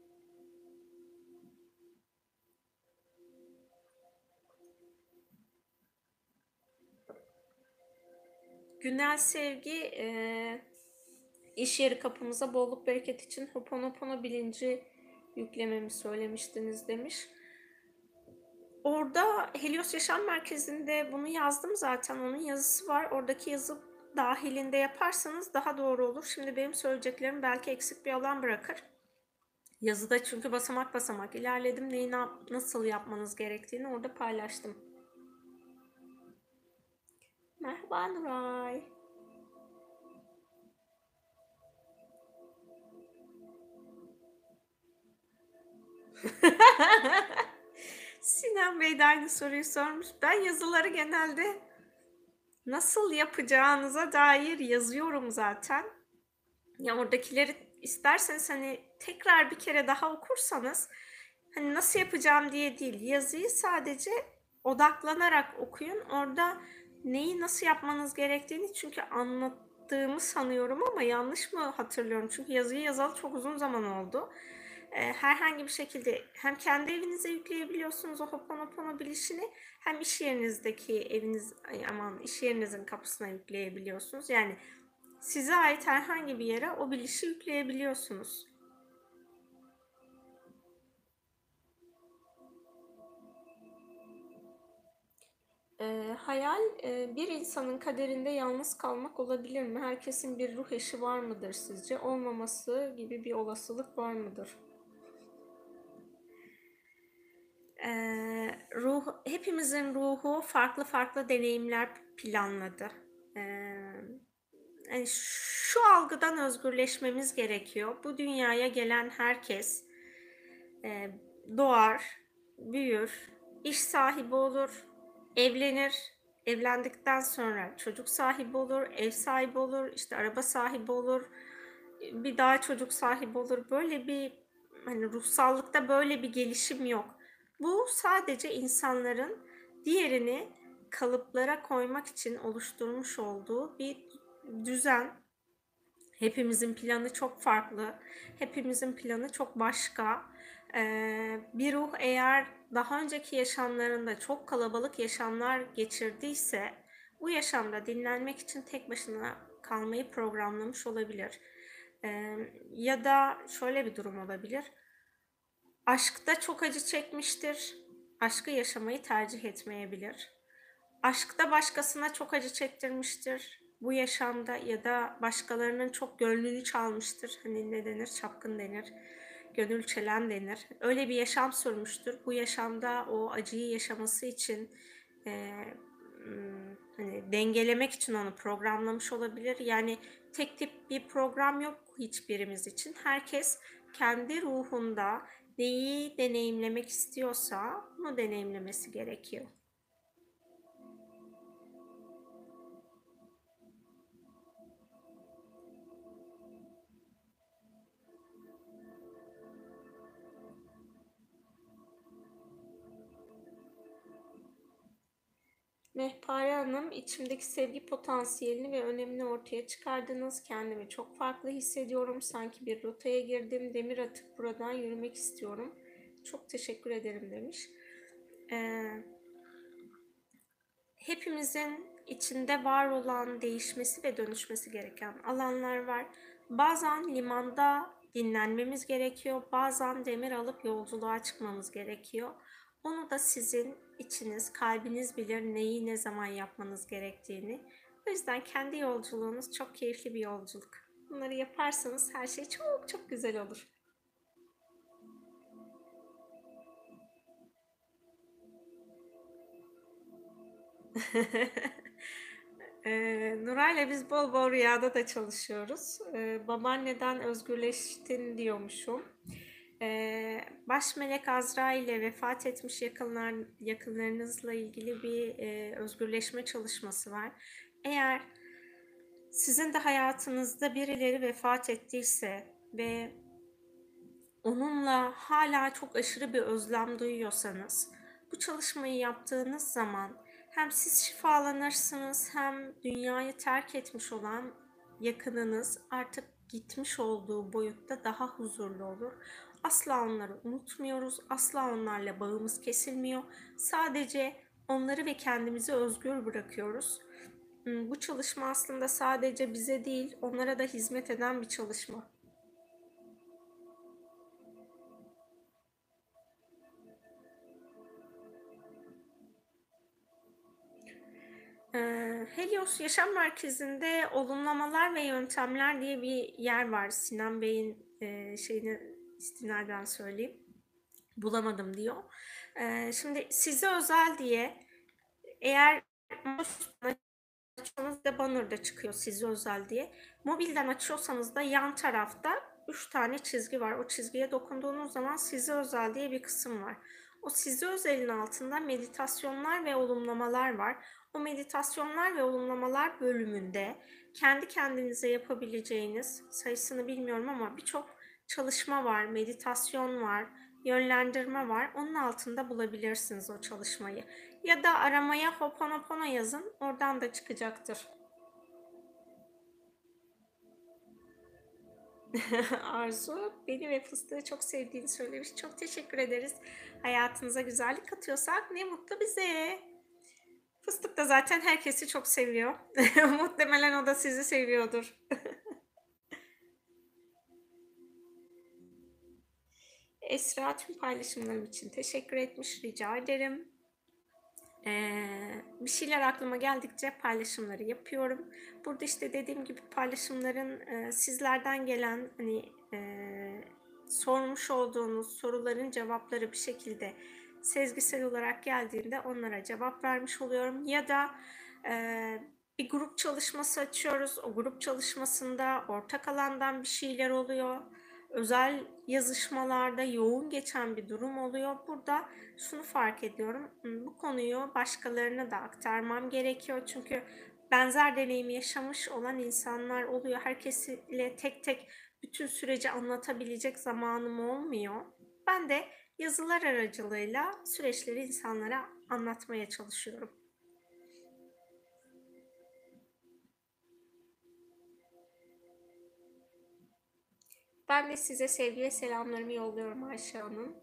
Günel sevgi e, iş yeri kapımıza bolluk bereket için Hoponopono bilinci yüklememi söylemiştiniz demiş. Orada Helios Yaşam Merkezi'nde bunu yazdım zaten. Onun yazısı var. Oradaki yazı dahilinde yaparsanız daha doğru olur. Şimdi benim söyleyeceklerim belki eksik bir alan bırakır. Yazıda çünkü basamak basamak ilerledim. Neyi nasıl yapmanız gerektiğini orada paylaştım. Merhaba Nuray. (laughs) Sinan Bey de aynı soruyu sormuş. Ben yazıları genelde nasıl yapacağınıza dair yazıyorum zaten. Ya oradakileri isterseniz hani tekrar bir kere daha okursanız hani nasıl yapacağım diye değil yazıyı sadece odaklanarak okuyun. Orada neyi nasıl yapmanız gerektiğini çünkü anlattığımı sanıyorum ama yanlış mı hatırlıyorum? Çünkü yazıyı yazalı çok uzun zaman oldu. Ee, herhangi bir şekilde hem kendi evinize yükleyebiliyorsunuz o Hoponopono bilişini hem iş yerinizdeki eviniz aman iş yerinizin kapısına yükleyebiliyorsunuz. Yani size ait herhangi bir yere o bilişi yükleyebiliyorsunuz. E, hayal e, bir insanın kaderinde yalnız kalmak olabilir mi? Herkesin bir ruh eşi var mıdır sizce? Olmaması gibi bir olasılık var mıdır? E, ruh, hepimizin ruhu farklı farklı deneyimler planladı. E, hani şu algıdan özgürleşmemiz gerekiyor. Bu dünyaya gelen herkes e, doğar, büyür, iş sahibi olur, evlenir, evlendikten sonra çocuk sahibi olur, ev sahibi olur, işte araba sahibi olur, bir daha çocuk sahibi olur. Böyle bir hani ruhsallıkta böyle bir gelişim yok. Bu sadece insanların diğerini kalıplara koymak için oluşturmuş olduğu bir düzen. Hepimizin planı çok farklı. Hepimizin planı çok başka. Bir ruh eğer daha önceki yaşamlarında çok kalabalık yaşamlar geçirdiyse bu yaşamda dinlenmek için tek başına kalmayı programlamış olabilir. Ya da şöyle bir durum olabilir. Aşkta çok acı çekmiştir. Aşkı yaşamayı tercih etmeyebilir. Aşkta başkasına çok acı çektirmiştir. Bu yaşamda ya da başkalarının çok gönlünü çalmıştır. Hani ne denir? Çapkın denir. Gönül çelen denir. Öyle bir yaşam sürmüştür. Bu yaşamda o acıyı yaşaması için e, hani dengelemek için onu programlamış olabilir. Yani tek tip bir program yok hiçbirimiz için. Herkes kendi ruhunda neyi deneyimlemek istiyorsa bunu deneyimlemesi gerekiyor. Mehpare Hanım, içimdeki sevgi potansiyelini ve önemini ortaya çıkardınız. Kendimi çok farklı hissediyorum. Sanki bir rotaya girdim. Demir atıp buradan yürümek istiyorum. Çok teşekkür ederim demiş. Ee, hepimizin içinde var olan değişmesi ve dönüşmesi gereken alanlar var. Bazen limanda dinlenmemiz gerekiyor. Bazen demir alıp yolculuğa çıkmamız gerekiyor. Onu da sizin içiniz, kalbiniz bilir neyi ne zaman yapmanız gerektiğini. O yüzden kendi yolculuğunuz çok keyifli bir yolculuk. Bunları yaparsanız her şey çok çok güzel olur. (laughs) Ee, Nuray'la biz bol bol rüyada da çalışıyoruz. Ee, babaanneden özgürleştin diyormuşum. Ee, baş melek Azra ile vefat etmiş yakınlar, yakınlarınızla ilgili bir e, özgürleşme çalışması var. Eğer sizin de hayatınızda birileri vefat ettiyse ve onunla hala çok aşırı bir özlem duyuyorsanız bu çalışmayı yaptığınız zaman hem siz şifalanırsınız hem dünyayı terk etmiş olan yakınınız artık gitmiş olduğu boyutta daha huzurlu olur. Asla onları unutmuyoruz. Asla onlarla bağımız kesilmiyor. Sadece onları ve kendimizi özgür bırakıyoruz. Hmm, bu çalışma aslında sadece bize değil, onlara da hizmet eden bir çalışma. Ee, Helios Yaşam Merkezi'nde olumlamalar ve yöntemler diye bir yer var. Sinan Bey'in e, şeyini istinaden söyleyeyim. Bulamadım diyor. Ee, şimdi size özel diye eğer açıyorsanız da banner'da çıkıyor size özel diye. Mobilden açıyorsanız da yan tarafta 3 tane çizgi var. O çizgiye dokunduğunuz zaman size özel diye bir kısım var. O size özelin altında meditasyonlar ve olumlamalar var. O meditasyonlar ve olumlamalar bölümünde kendi kendinize yapabileceğiniz sayısını bilmiyorum ama birçok çalışma var, meditasyon var, yönlendirme var. Onun altında bulabilirsiniz o çalışmayı. Ya da aramaya Hoponopono yazın. Oradan da çıkacaktır. (laughs) Arzu beni ve fıstığı çok sevdiğini söylemiş. Çok teşekkür ederiz. Hayatınıza güzellik katıyorsak ne mutlu bize. Fıstık da zaten herkesi çok seviyor. (laughs) Muhtemelen o da sizi seviyordur. (laughs) Esra tüm paylaşımlarım için teşekkür etmiş. Rica ederim. Ee, bir şeyler aklıma geldikçe paylaşımları yapıyorum. Burada işte dediğim gibi paylaşımların e, sizlerden gelen hani e, sormuş olduğunuz soruların cevapları bir şekilde sezgisel olarak geldiğinde onlara cevap vermiş oluyorum. Ya da e, bir grup çalışması açıyoruz. O grup çalışmasında ortak alandan bir şeyler oluyor. Özel yazışmalarda yoğun geçen bir durum oluyor. Burada şunu fark ediyorum. Hmm, bu konuyu başkalarına da aktarmam gerekiyor. Çünkü benzer deneyimi yaşamış olan insanlar oluyor. Herkesiyle tek tek bütün süreci anlatabilecek zamanım olmuyor. Ben de yazılar aracılığıyla süreçleri insanlara anlatmaya çalışıyorum. Ben de size sevgi ve selamlarımı yolluyorum Ayşe Hanım.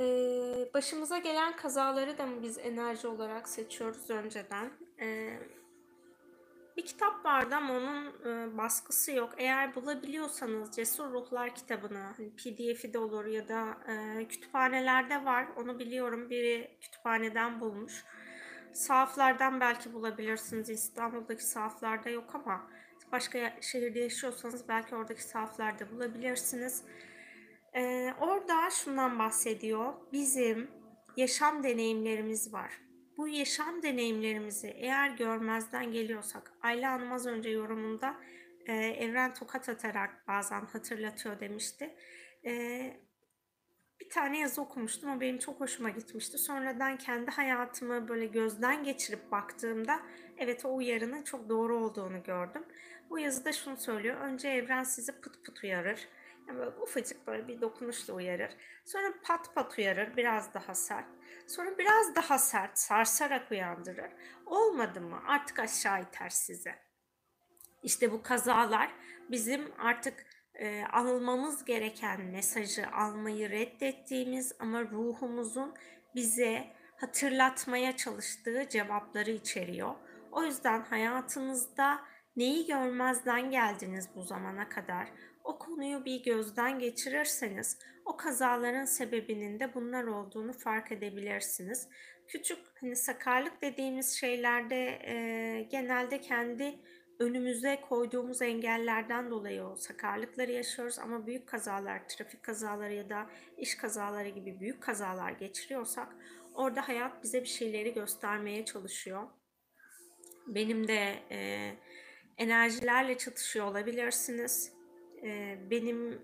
Ee, başımıza gelen kazaları da mı biz enerji olarak seçiyoruz önceden? Ee, bir kitap vardı ama onun e, baskısı yok. Eğer bulabiliyorsanız Cesur Ruhlar kitabını, hani PDF'i de olur ya da e, kütüphanelerde var. Onu biliyorum. Biri kütüphaneden bulmuş. Sahaflardan belki bulabilirsiniz. İstanbul'daki sahaflarda yok ama başka şehirde yaşıyorsanız belki oradaki sahaflarda bulabilirsiniz. Ee, orada şundan bahsediyor. Bizim yaşam deneyimlerimiz var. Bu yaşam deneyimlerimizi eğer görmezden geliyorsak, Ayla Hanım az önce yorumunda e, evren tokat atarak bazen hatırlatıyor demişti. E, bir tane yazı okumuştum o benim çok hoşuma gitmişti. Sonradan kendi hayatımı böyle gözden geçirip baktığımda evet o uyarının çok doğru olduğunu gördüm. Bu yazıda şunu söylüyor. Önce evren sizi pıt pıt uyarır. Yani böyle ufacık böyle bir dokunuşla uyarır. Sonra pat pat uyarır biraz daha sert. Sonra biraz daha sert sarsarak uyandırır. Olmadı mı artık aşağı iter size. İşte bu kazalar bizim artık e, almamız gereken mesajı almayı reddettiğimiz ama ruhumuzun bize hatırlatmaya çalıştığı cevapları içeriyor. O yüzden hayatınızda neyi görmezden geldiniz bu zamana kadar? O konuyu bir gözden geçirirseniz o kazaların sebebinin de bunlar olduğunu fark edebilirsiniz. Küçük hani sakarlık dediğimiz şeylerde e, genelde kendi önümüze koyduğumuz engellerden dolayı o sakarlıkları yaşıyoruz ama büyük kazalar, trafik kazaları ya da iş kazaları gibi büyük kazalar geçiriyorsak orada hayat bize bir şeyleri göstermeye çalışıyor. Benim de e, enerjilerle çatışıyor olabilirsiniz. E, benim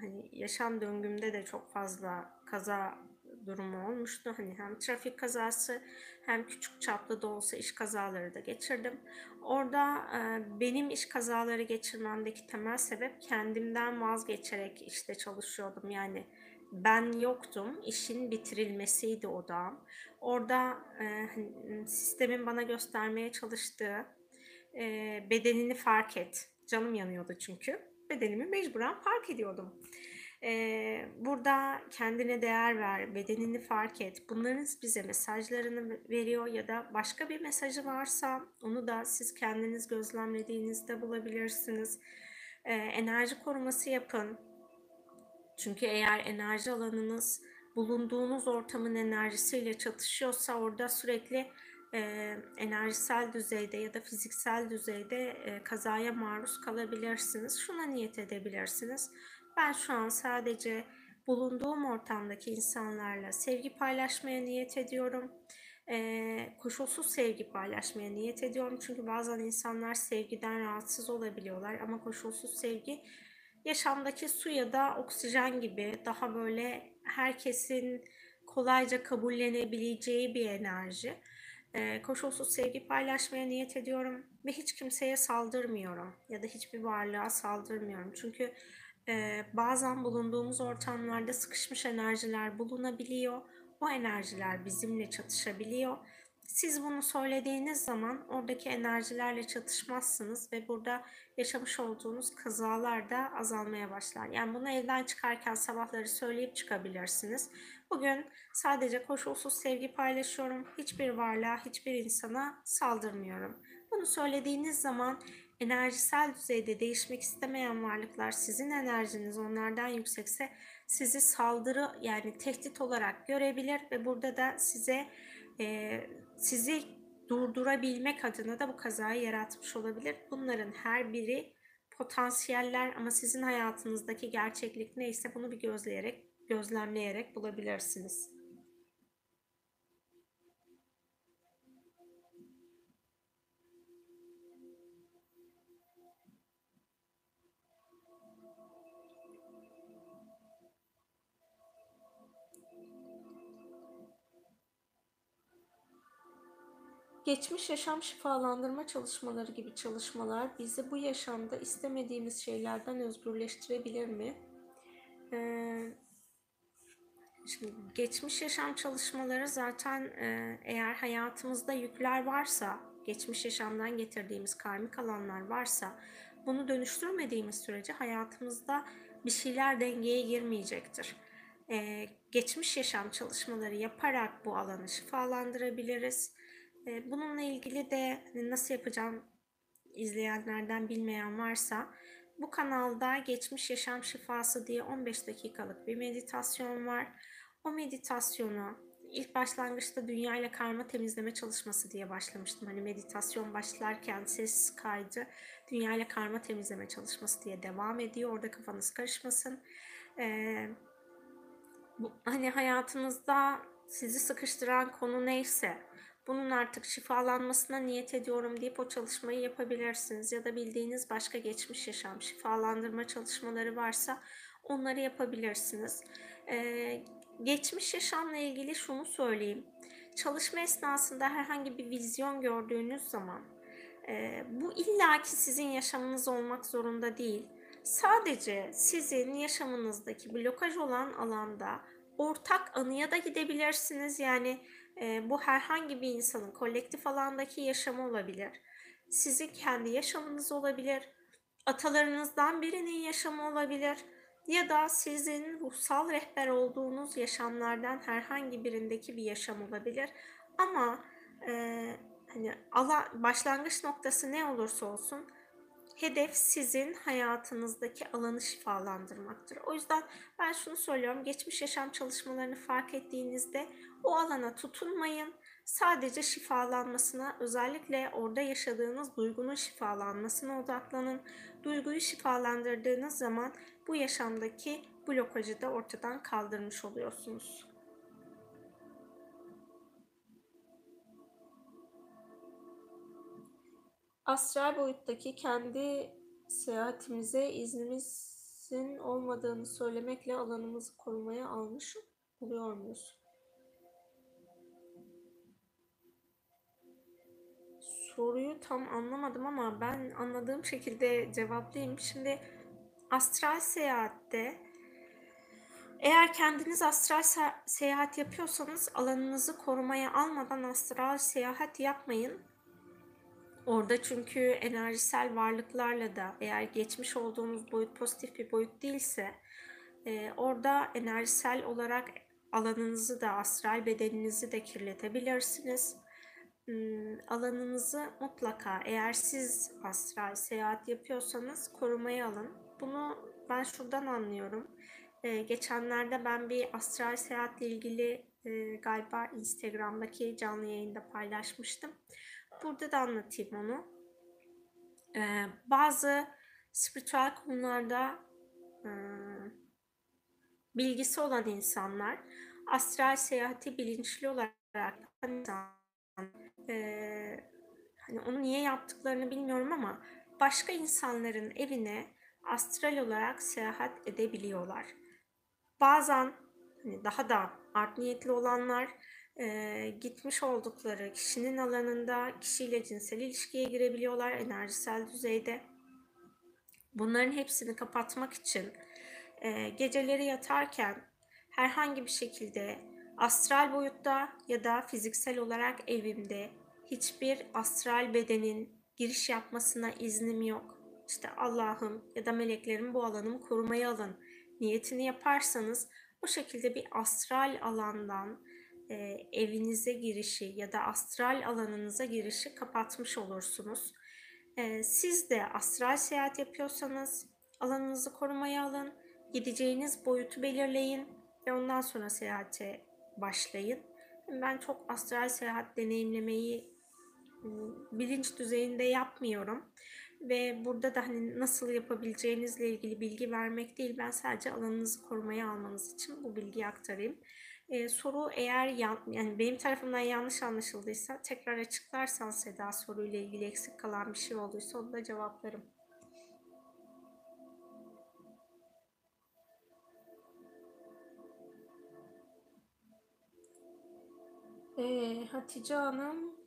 hani yaşam döngümde de çok fazla kaza durumu olmuştu. Hani hem trafik kazası hem küçük çaplı da olsa iş kazaları da geçirdim. Orada e, benim iş kazaları geçirmemdeki temel sebep kendimden vazgeçerek işte çalışıyordum. Yani ben yoktum. İşin bitirilmesiydi odam. Orada e, hani, sistemin bana göstermeye çalıştığı e, bedenini fark et. Canım yanıyordu çünkü. Bedenimi mecburen fark ediyordum. Ee, burada kendine değer ver, bedenini fark et. Bunların bize mesajlarını veriyor ya da başka bir mesajı varsa onu da siz kendiniz gözlemlediğinizde bulabilirsiniz. Ee, enerji koruması yapın. Çünkü eğer enerji alanınız bulunduğunuz ortamın enerjisiyle çatışıyorsa orada sürekli e, enerjisel düzeyde ya da fiziksel düzeyde e, kazaya maruz kalabilirsiniz. Şuna niyet edebilirsiniz. Ben şu an sadece bulunduğum ortamdaki insanlarla sevgi paylaşmaya niyet ediyorum. Ee, koşulsuz sevgi paylaşmaya niyet ediyorum. Çünkü bazen insanlar sevgiden rahatsız olabiliyorlar ama koşulsuz sevgi yaşamdaki su ya da oksijen gibi daha böyle herkesin kolayca kabullenebileceği bir enerji. Ee, koşulsuz sevgi paylaşmaya niyet ediyorum ve hiç kimseye saldırmıyorum ya da hiçbir varlığa saldırmıyorum. Çünkü e, bazen bulunduğumuz ortamlarda sıkışmış enerjiler bulunabiliyor. O enerjiler bizimle çatışabiliyor. Siz bunu söylediğiniz zaman oradaki enerjilerle çatışmazsınız ve burada yaşamış olduğunuz kazalar da azalmaya başlar. Yani bunu evden çıkarken sabahları söyleyip çıkabilirsiniz. Bugün sadece koşulsuz sevgi paylaşıyorum. Hiçbir varlığa, hiçbir insana saldırmıyorum. Bunu söylediğiniz zaman enerjisel düzeyde değişmek istemeyen varlıklar sizin enerjiniz onlardan yüksekse sizi saldırı yani tehdit olarak görebilir ve burada da size e, sizi durdurabilmek adına da bu kazayı yaratmış olabilir. Bunların her biri potansiyeller ama sizin hayatınızdaki gerçeklik neyse bunu bir gözleyerek, gözlemleyerek bulabilirsiniz. Geçmiş yaşam şifalandırma çalışmaları gibi çalışmalar bizi bu yaşamda istemediğimiz şeylerden özgürleştirebilir mi? Ee, şimdi geçmiş yaşam çalışmaları zaten e, eğer hayatımızda yükler varsa, geçmiş yaşamdan getirdiğimiz karmik alanlar varsa, bunu dönüştürmediğimiz sürece hayatımızda bir şeyler dengeye girmeyecektir. Ee, geçmiş yaşam çalışmaları yaparak bu alanı şifalandırabiliriz ee, bununla ilgili de nasıl yapacağım izleyenlerden bilmeyen varsa bu kanalda geçmiş yaşam şifası diye 15 dakikalık bir meditasyon var. O meditasyonu ilk başlangıçta dünya ile karma temizleme çalışması diye başlamıştım. Hani meditasyon başlarken ses kaydı dünya ile karma temizleme çalışması diye devam ediyor. Orada kafanız karışmasın. Ee, bu, hani hayatınızda sizi sıkıştıran konu neyse bunun artık şifalanmasına niyet ediyorum deyip o çalışmayı yapabilirsiniz. Ya da bildiğiniz başka geçmiş yaşam şifalandırma çalışmaları varsa onları yapabilirsiniz. Ee, geçmiş yaşamla ilgili şunu söyleyeyim. Çalışma esnasında herhangi bir vizyon gördüğünüz zaman e, bu illaki sizin yaşamınız olmak zorunda değil. Sadece sizin yaşamınızdaki blokaj olan alanda ortak anıya da gidebilirsiniz. Yani e, bu herhangi bir insanın kolektif alandaki yaşamı olabilir. Sizin kendi yaşamınız olabilir. Atalarınızdan birinin yaşamı olabilir. Ya da sizin ruhsal rehber olduğunuz yaşamlardan herhangi birindeki bir yaşam olabilir. Ama e, hani ala, başlangıç noktası ne olursa olsun Hedef sizin hayatınızdaki alanı şifalandırmaktır. O yüzden ben şunu söylüyorum. Geçmiş yaşam çalışmalarını fark ettiğinizde o alana tutunmayın. Sadece şifalanmasına, özellikle orada yaşadığınız duygunun şifalanmasına odaklanın. Duyguyu şifalandırdığınız zaman bu yaşamdaki blokajı da ortadan kaldırmış oluyorsunuz. astral boyuttaki kendi seyahatimize iznimizin olmadığını söylemekle alanımızı korumaya almış oluyor muyuz? Soruyu tam anlamadım ama ben anladığım şekilde cevaplayayım. Şimdi astral seyahatte eğer kendiniz astral seyahat yapıyorsanız alanınızı korumaya almadan astral seyahat yapmayın Orada çünkü enerjisel varlıklarla da eğer geçmiş olduğunuz boyut pozitif bir boyut değilse e, orada enerjisel olarak alanınızı da astral bedeninizi de kirletebilirsiniz. Hmm, alanınızı mutlaka eğer siz astral seyahat yapıyorsanız korumaya alın. Bunu ben şuradan anlıyorum. Ee, geçenlerde ben bir astral seyahatle ilgili e, galiba Instagram'daki canlı yayında paylaşmıştım. Burada da anlatayım onu. Ee, bazı spiritüel konularda e, bilgisi olan insanlar astral seyahati bilinçli olarak e, hani onu niye yaptıklarını bilmiyorum ama başka insanların evine astral olarak seyahat edebiliyorlar. Bazen hani daha da art niyetli olanlar e, gitmiş oldukları kişinin alanında kişiyle cinsel ilişkiye girebiliyorlar enerjisel düzeyde. Bunların hepsini kapatmak için e, geceleri yatarken herhangi bir şekilde astral boyutta ya da fiziksel olarak evimde hiçbir astral bedenin giriş yapmasına iznim yok. İşte Allah'ım ya da meleklerim bu alanımı korumaya alın niyetini yaparsanız o şekilde bir astral alandan e, evinize girişi ya da astral alanınıza girişi kapatmış olursunuz. E, siz de astral seyahat yapıyorsanız alanınızı korumaya alın, gideceğiniz boyutu belirleyin ve ondan sonra seyahate başlayın. Ben çok astral seyahat deneyimlemeyi ıı, bilinç düzeyinde yapmıyorum ve burada da hani nasıl yapabileceğinizle ilgili bilgi vermek değil ben sadece alanınızı korumaya almanız için bu bilgiyi aktarayım. Ee, soru eğer yan, yani benim tarafımdan yanlış anlaşıldıysa tekrar açıklarsan Seda soruyla ilgili eksik kalan bir şey olduysa onu da cevaplarım. Ee, Hatice Hanım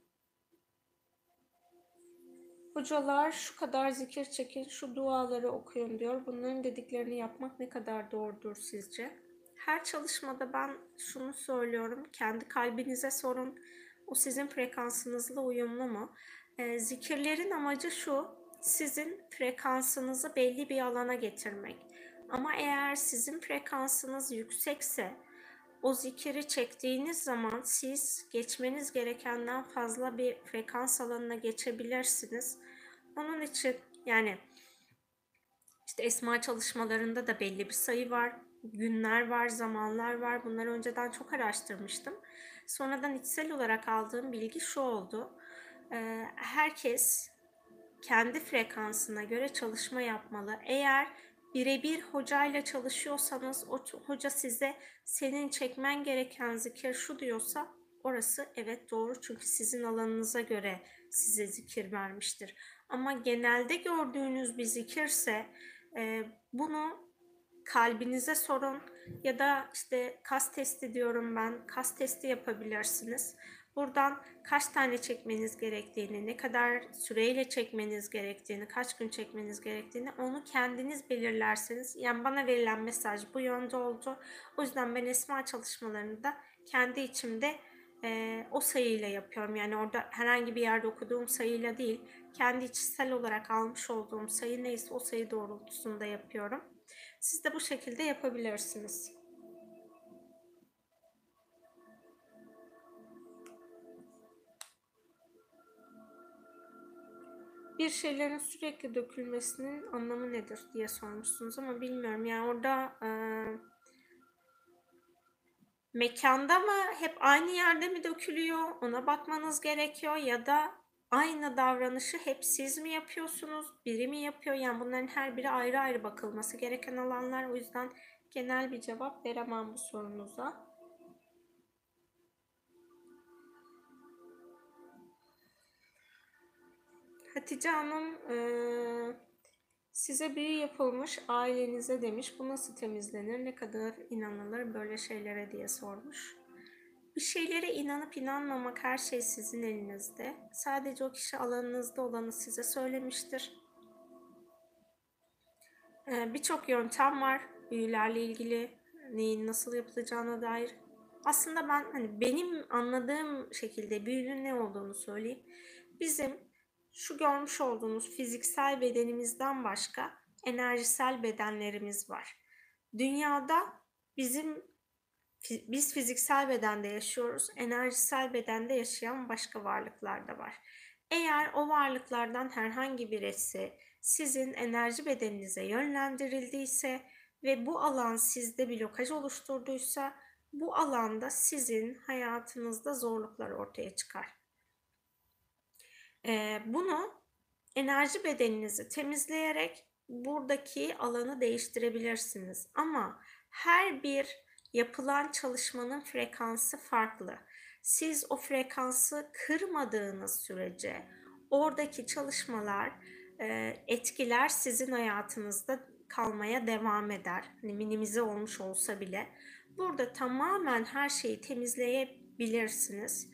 Hocalar şu kadar zikir çekin, şu duaları okuyun diyor. Bunların dediklerini yapmak ne kadar doğrudur sizce? Her çalışmada ben şunu söylüyorum. Kendi kalbinize sorun. O sizin frekansınızla uyumlu mu? Ee, zikirlerin amacı şu. Sizin frekansınızı belli bir alana getirmek. Ama eğer sizin frekansınız yüksekse o zikiri çektiğiniz zaman siz geçmeniz gerekenden fazla bir frekans alanına geçebilirsiniz. Onun için yani işte esma çalışmalarında da belli bir sayı var, günler var, zamanlar var. Bunları önceden çok araştırmıştım. Sonradan içsel olarak aldığım bilgi şu oldu. Ee, herkes kendi frekansına göre çalışma yapmalı. Eğer birebir hocayla çalışıyorsanız o hoca size senin çekmen gereken zikir şu diyorsa orası evet doğru çünkü sizin alanınıza göre size zikir vermiştir. Ama genelde gördüğünüz bir zikirse e, bunu kalbinize sorun ya da işte kas testi diyorum ben kas testi yapabilirsiniz. Buradan kaç tane çekmeniz gerektiğini, ne kadar süreyle çekmeniz gerektiğini, kaç gün çekmeniz gerektiğini onu kendiniz belirlerseniz. Yani bana verilen mesaj bu yönde oldu. O yüzden ben esma çalışmalarını da kendi içimde e, o sayıyla yapıyorum. Yani orada herhangi bir yerde okuduğum sayıyla değil, kendi içsel olarak almış olduğum sayı neyse o sayı doğrultusunda yapıyorum. Siz de bu şekilde yapabilirsiniz. bir şeylerin sürekli dökülmesinin anlamı nedir diye sormuşsunuz ama bilmiyorum. Yani orada e, mekanda mı hep aynı yerde mi dökülüyor ona bakmanız gerekiyor ya da aynı davranışı hep siz mi yapıyorsunuz biri mi yapıyor yani bunların her biri ayrı ayrı bakılması gereken alanlar o yüzden genel bir cevap veremem bu sorunuza. Hatice Hanım e, size büyü yapılmış ailenize demiş. Bu nasıl temizlenir? Ne kadar inanılır böyle şeylere diye sormuş. Bir şeylere inanıp inanmamak her şey sizin elinizde. Sadece o kişi alanınızda olanı size söylemiştir. E, Birçok yöntem var büyülerle ilgili neyin nasıl yapılacağına dair. Aslında ben hani benim anladığım şekilde büyünün ne olduğunu söyleyeyim. Bizim şu görmüş olduğunuz fiziksel bedenimizden başka enerjisel bedenlerimiz var. Dünyada bizim biz fiziksel bedende yaşıyoruz, enerjisel bedende yaşayan başka varlıklar da var. Eğer o varlıklardan herhangi birisi sizin enerji bedeninize yönlendirildiyse ve bu alan sizde blokaj oluşturduysa bu alanda sizin hayatınızda zorluklar ortaya çıkar. Ee, bunu enerji bedeninizi temizleyerek buradaki alanı değiştirebilirsiniz. Ama her bir yapılan çalışmanın frekansı farklı. Siz o frekansı kırmadığınız sürece oradaki çalışmalar, e, etkiler sizin hayatınızda kalmaya devam eder. Hani minimize olmuş olsa bile. Burada tamamen her şeyi temizleyebilirsiniz.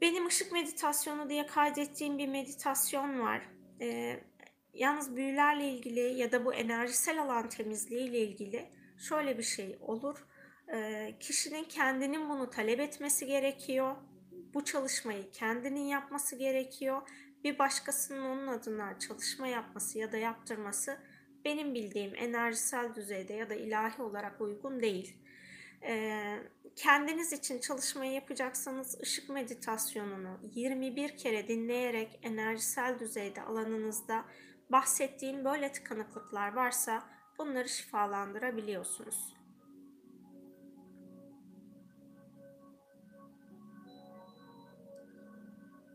Benim ışık meditasyonu diye kaydettiğim bir meditasyon var. Ee, yalnız büyülerle ilgili ya da bu enerjisel alan temizliği ile ilgili şöyle bir şey olur. Ee, kişinin kendinin bunu talep etmesi gerekiyor. Bu çalışmayı kendinin yapması gerekiyor. Bir başkasının onun adına çalışma yapması ya da yaptırması benim bildiğim enerjisel düzeyde ya da ilahi olarak uygun değil. Ee, kendiniz için çalışmayı yapacaksanız ışık meditasyonunu 21 kere dinleyerek enerjisel düzeyde alanınızda bahsettiğim böyle tıkanıklıklar varsa bunları şifalandırabiliyorsunuz.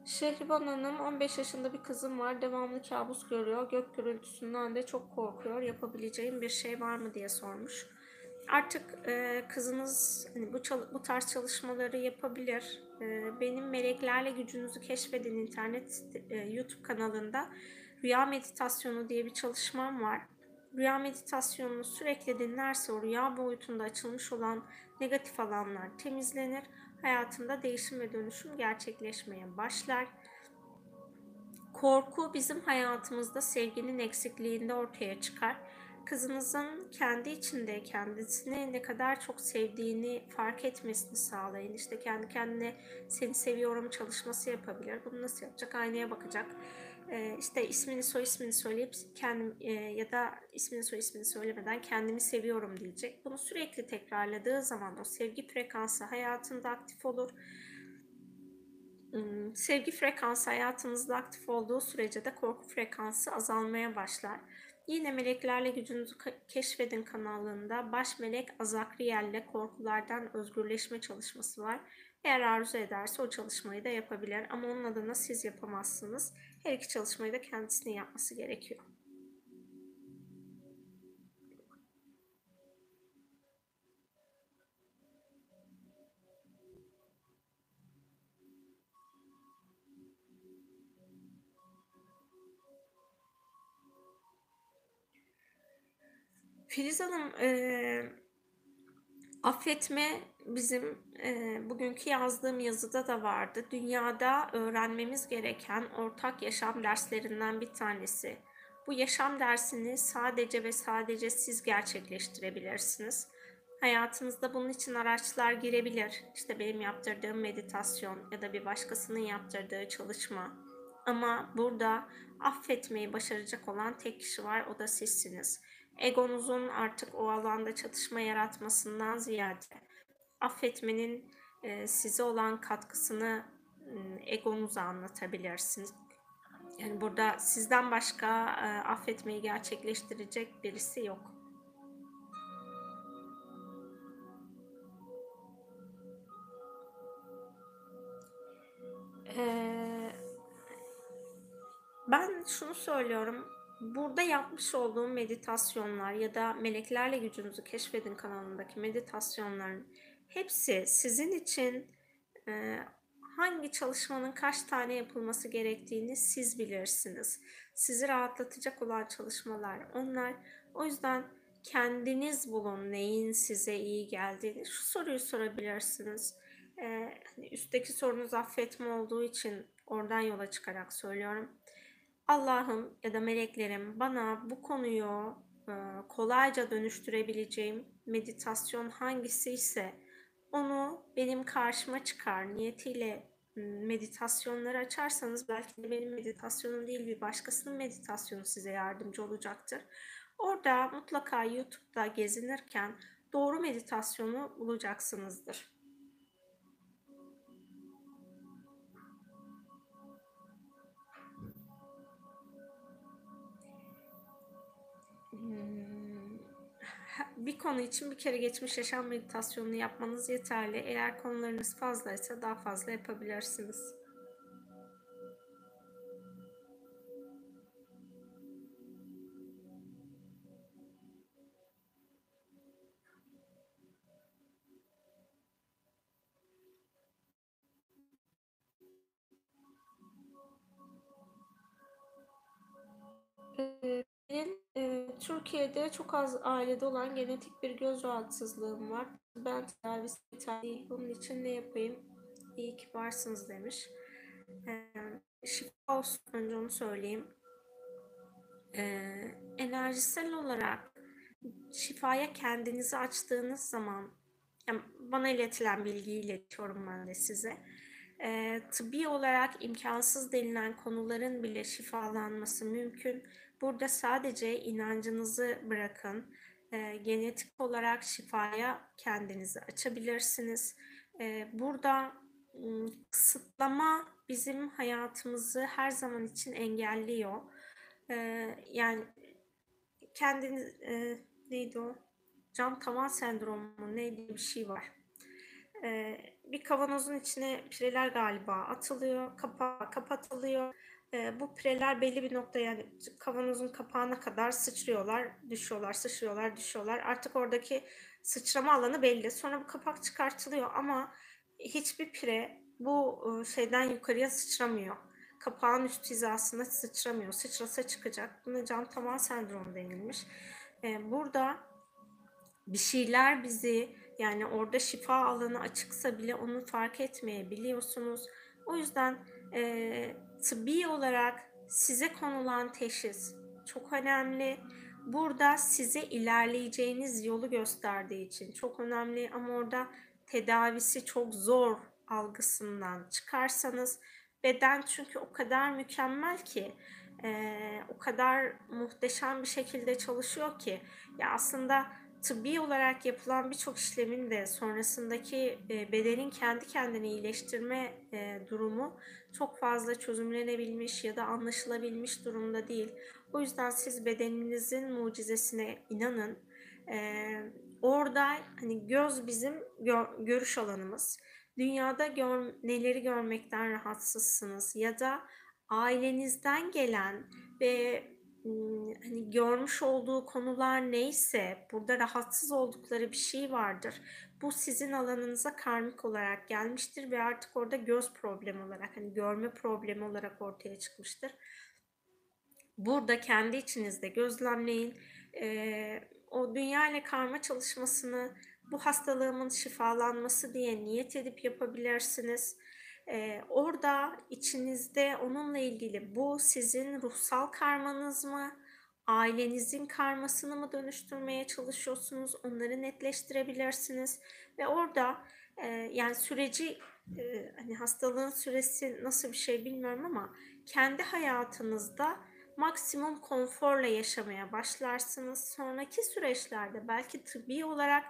Şehriban Hanım 15 yaşında bir kızım var. Devamlı kabus görüyor. Gök gürültüsünden de çok korkuyor. Yapabileceğim bir şey var mı diye sormuş artık e, kızınız hani bu bu tarz çalışmaları yapabilir. E, benim meleklerle gücünüzü keşfedin internet e, YouTube kanalında rüya meditasyonu diye bir çalışmam var. Rüya meditasyonunu sürekli dinlerse o rüya boyutunda açılmış olan negatif alanlar temizlenir. hayatında değişim ve dönüşüm gerçekleşmeye başlar. Korku bizim hayatımızda sevginin eksikliğinde ortaya çıkar. Kızınızın kendi içinde kendisini ne kadar çok sevdiğini fark etmesini sağlayın. İşte kendi kendine seni seviyorum çalışması yapabilir. Bunu nasıl yapacak? Aynaya bakacak. Ee, işte ismini soy ismini söyleyip kendim e, ya da ismini soy ismini söylemeden kendimi seviyorum diyecek. Bunu sürekli tekrarladığı zaman o sevgi frekansı hayatında aktif olur Hmm, sevgi frekansı hayatınızda aktif olduğu sürece de korku frekansı azalmaya başlar. Yine Meleklerle Gücünüzü Keşfedin kanalında baş melek Azakriel ile korkulardan özgürleşme çalışması var. Eğer arzu ederse o çalışmayı da yapabilir ama onun adına siz yapamazsınız. Her iki çalışmayı da kendisinin yapması gerekiyor. Filiz Hanım, e, affetme bizim e, bugünkü yazdığım yazıda da vardı. Dünyada öğrenmemiz gereken ortak yaşam derslerinden bir tanesi. Bu yaşam dersini sadece ve sadece siz gerçekleştirebilirsiniz. Hayatınızda bunun için araçlar girebilir. İşte benim yaptırdığım meditasyon ya da bir başkasının yaptırdığı çalışma. Ama burada affetmeyi başaracak olan tek kişi var, o da sizsiniz egonuzun artık o alanda çatışma yaratmasından ziyade affetmenin e, size olan katkısını egonuza anlatabilirsiniz. Yani burada sizden başka e, affetmeyi gerçekleştirecek birisi yok. Ben şunu söylüyorum burada yapmış olduğum meditasyonlar ya da Meleklerle Gücünüzü Keşfedin kanalındaki meditasyonların hepsi sizin için e, hangi çalışmanın kaç tane yapılması gerektiğini siz bilirsiniz. Sizi rahatlatacak olan çalışmalar onlar. O yüzden kendiniz bulun neyin size iyi geldiğini. Şu soruyu sorabilirsiniz. Ee, üstteki sorunuz affetme olduğu için oradan yola çıkarak söylüyorum Allah'ım ya da meleklerim bana bu konuyu e, kolayca dönüştürebileceğim meditasyon hangisi ise onu benim karşıma çıkar niyetiyle meditasyonları açarsanız belki de benim meditasyonum değil bir başkasının meditasyonu size yardımcı olacaktır. Orada mutlaka YouTube'da gezinirken doğru meditasyonu bulacaksınızdır. Bir konu için bir kere geçmiş yaşam meditasyonunu yapmanız yeterli. Eğer konularınız fazlaysa daha fazla yapabilirsiniz. Türkiye'de çok az ailede olan genetik bir göz rahatsızlığım var. Ben tedavisi yeterli Bunun için ne yapayım? İyi ki varsınız demiş. E, şifa olsun önce onu söyleyeyim. E, enerjisel olarak şifaya kendinizi açtığınız zaman yani bana iletilen bilgiyi iletiyorum ben de size. E, tıbbi olarak imkansız denilen konuların bile şifalanması mümkün Burada sadece inancınızı bırakın. E, genetik olarak şifaya kendinizi açabilirsiniz. E, burada kısıtlama bizim hayatımızı her zaman için engelliyor. E, yani kendiniz e, neydi o? Cam tavan sendromu neydi bir şey var. E, bir kavanozun içine pireler galiba atılıyor, kapağı kapatılıyor e, bu pireler belli bir nokta yani kavanozun kapağına kadar sıçrıyorlar, düşüyorlar, sıçrıyorlar, düşüyorlar. Artık oradaki sıçrama alanı belli. Sonra bu kapak çıkartılıyor ama hiçbir pire bu e, şeyden yukarıya sıçramıyor. Kapağın üst hizasına sıçramıyor. Sıçrasa çıkacak. Buna cam tavan sendromu denilmiş. E, burada bir şeyler bizi Yani orada şifa alanı açıksa bile onu fark etmeyebiliyorsunuz. O yüzden e, tıbbi olarak size konulan teşhis çok önemli. Burada size ilerleyeceğiniz yolu gösterdiği için çok önemli ama orada tedavisi çok zor algısından çıkarsanız beden çünkü o kadar mükemmel ki e, o kadar muhteşem bir şekilde çalışıyor ki ya aslında tıbbi olarak yapılan birçok işlemin de sonrasındaki e, bedenin kendi kendini iyileştirme e, durumu çok fazla çözümlenebilmiş ya da anlaşılabilmiş durumda değil. O yüzden siz bedeninizin mucizesine inanın. E, orada hani göz bizim gör, görüş alanımız. Dünyada gör, neleri görmekten rahatsızsınız ya da ailenizden gelen ve hani görmüş olduğu konular neyse burada rahatsız oldukları bir şey vardır. Bu sizin alanınıza karmik olarak gelmiştir ve artık orada göz problemi olarak hani görme problemi olarak ortaya çıkmıştır. Burada kendi içinizde gözlemleyin. Ee, o dünya ile karma çalışmasını bu hastalığımın şifalanması diye niyet edip yapabilirsiniz. Ee, orada içinizde onunla ilgili bu sizin ruhsal karmanız mı? Ailenizin karmasını mı dönüştürmeye çalışıyorsunuz? Onları netleştirebilirsiniz. Ve orada e, yani süreci e, hani hastalığın süresi nasıl bir şey bilmiyorum ama kendi hayatınızda maksimum konforla yaşamaya başlarsınız. Sonraki süreçlerde belki tıbbi olarak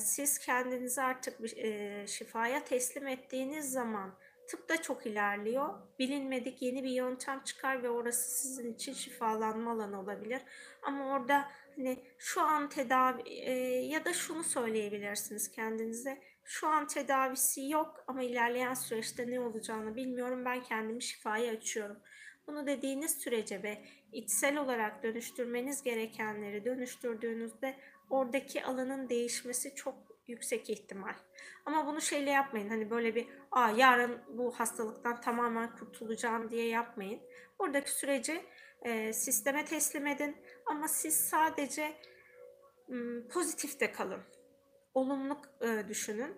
siz kendinizi artık bir, e, şifaya teslim ettiğiniz zaman tıp da çok ilerliyor. Bilinmedik yeni bir yöntem çıkar ve orası sizin için şifalanma alanı olabilir. Ama orada hani şu an tedavi e, ya da şunu söyleyebilirsiniz kendinize. Şu an tedavisi yok ama ilerleyen süreçte ne olacağını bilmiyorum. Ben kendimi şifaya açıyorum. Bunu dediğiniz sürece ve içsel olarak dönüştürmeniz gerekenleri dönüştürdüğünüzde oradaki alanın değişmesi çok yüksek ihtimal. Ama bunu şeyle yapmayın. Hani böyle bir Aa, yarın bu hastalıktan tamamen kurtulacağım diye yapmayın. Oradaki süreci e, sisteme teslim edin. Ama siz sadece m, pozitif de kalın. Olumlu e, düşünün.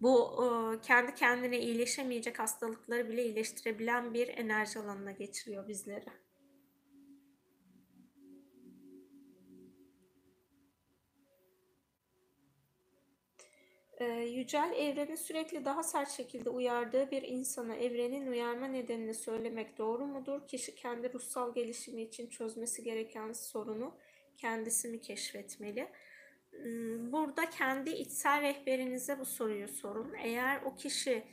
Bu e, kendi kendine iyileşemeyecek hastalıkları bile iyileştirebilen bir enerji alanına geçiriyor bizleri. Ee, yücel evrenin sürekli daha sert şekilde uyardığı bir insana evrenin uyarma nedenini söylemek doğru mudur? Kişi kendi ruhsal gelişimi için çözmesi gereken sorunu kendisi mi keşfetmeli? Hmm, burada kendi içsel rehberinize bu soruyu sorun. Eğer o kişi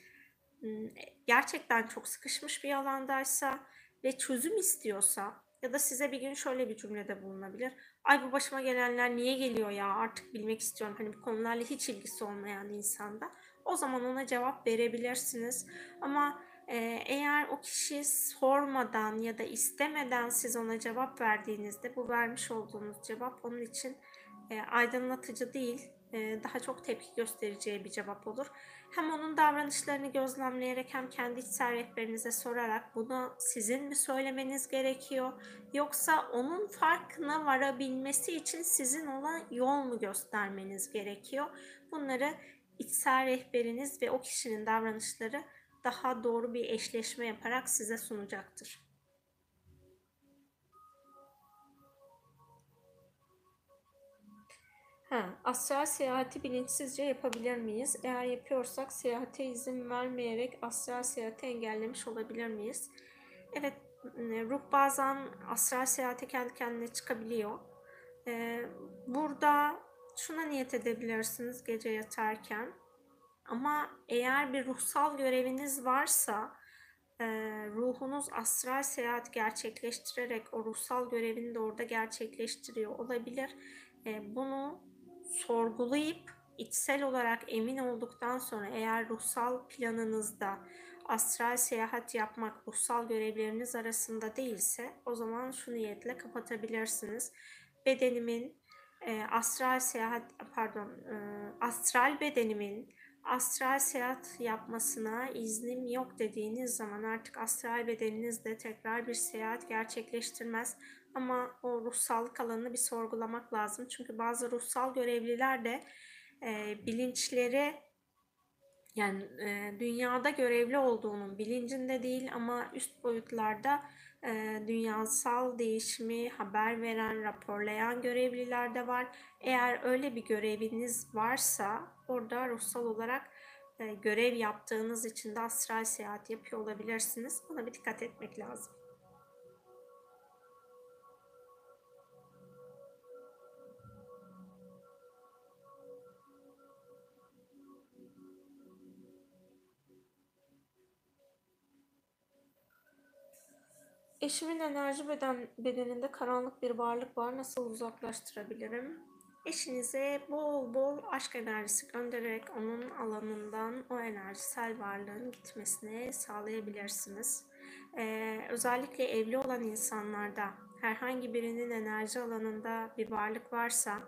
hmm, gerçekten çok sıkışmış bir alandaysa ve çözüm istiyorsa ya da size bir gün şöyle bir cümlede bulunabilir. Ay bu başıma gelenler niye geliyor ya artık bilmek istiyorum. Hani bu konularla hiç ilgisi olmayan insanda. O zaman ona cevap verebilirsiniz. Ama e, eğer o kişi sormadan ya da istemeden siz ona cevap verdiğinizde bu vermiş olduğunuz cevap onun için e, aydınlatıcı değil, e, daha çok tepki göstereceği bir cevap olur. Hem onun davranışlarını gözlemleyerek hem kendi içsel rehberinize sorarak bunu sizin mi söylemeniz gerekiyor yoksa onun farkına varabilmesi için sizin ona yol mu göstermeniz gerekiyor? Bunları içsel rehberiniz ve o kişinin davranışları daha doğru bir eşleşme yaparak size sunacaktır. Ha, astral seyahati bilinçsizce yapabilir miyiz? Eğer yapıyorsak seyahate izin vermeyerek astral seyahati engellemiş olabilir miyiz? Evet, ruh bazen astral seyahate kendi kendine çıkabiliyor. Ee, burada şuna niyet edebilirsiniz gece yatarken. Ama eğer bir ruhsal göreviniz varsa e, ruhunuz astral seyahat gerçekleştirerek o ruhsal görevini de orada gerçekleştiriyor olabilir. E, bunu sorgulayıp içsel olarak emin olduktan sonra eğer ruhsal planınızda astral seyahat yapmak ruhsal görevleriniz arasında değilse o zaman şu niyetle kapatabilirsiniz. Bedenimin e, astral seyahat pardon e, astral bedenimin astral seyahat yapmasına iznim yok dediğiniz zaman artık astral bedeniniz de tekrar bir seyahat gerçekleştirmez. Ama o ruhsallık alanını bir sorgulamak lazım. Çünkü bazı ruhsal görevliler de e, bilinçleri yani e, dünyada görevli olduğunun bilincinde değil ama üst boyutlarda e, dünyasal değişimi haber veren, raporlayan görevliler de var. Eğer öyle bir göreviniz varsa orada ruhsal olarak e, görev yaptığınız için de astral seyahat yapıyor olabilirsiniz. Buna bir dikkat etmek lazım. Eşimin enerji beden, bedeninde karanlık bir varlık var. Nasıl uzaklaştırabilirim? Eşinize bol bol aşk enerjisi göndererek onun alanından o enerjisel varlığın gitmesini sağlayabilirsiniz. Ee, özellikle evli olan insanlarda herhangi birinin enerji alanında bir varlık varsa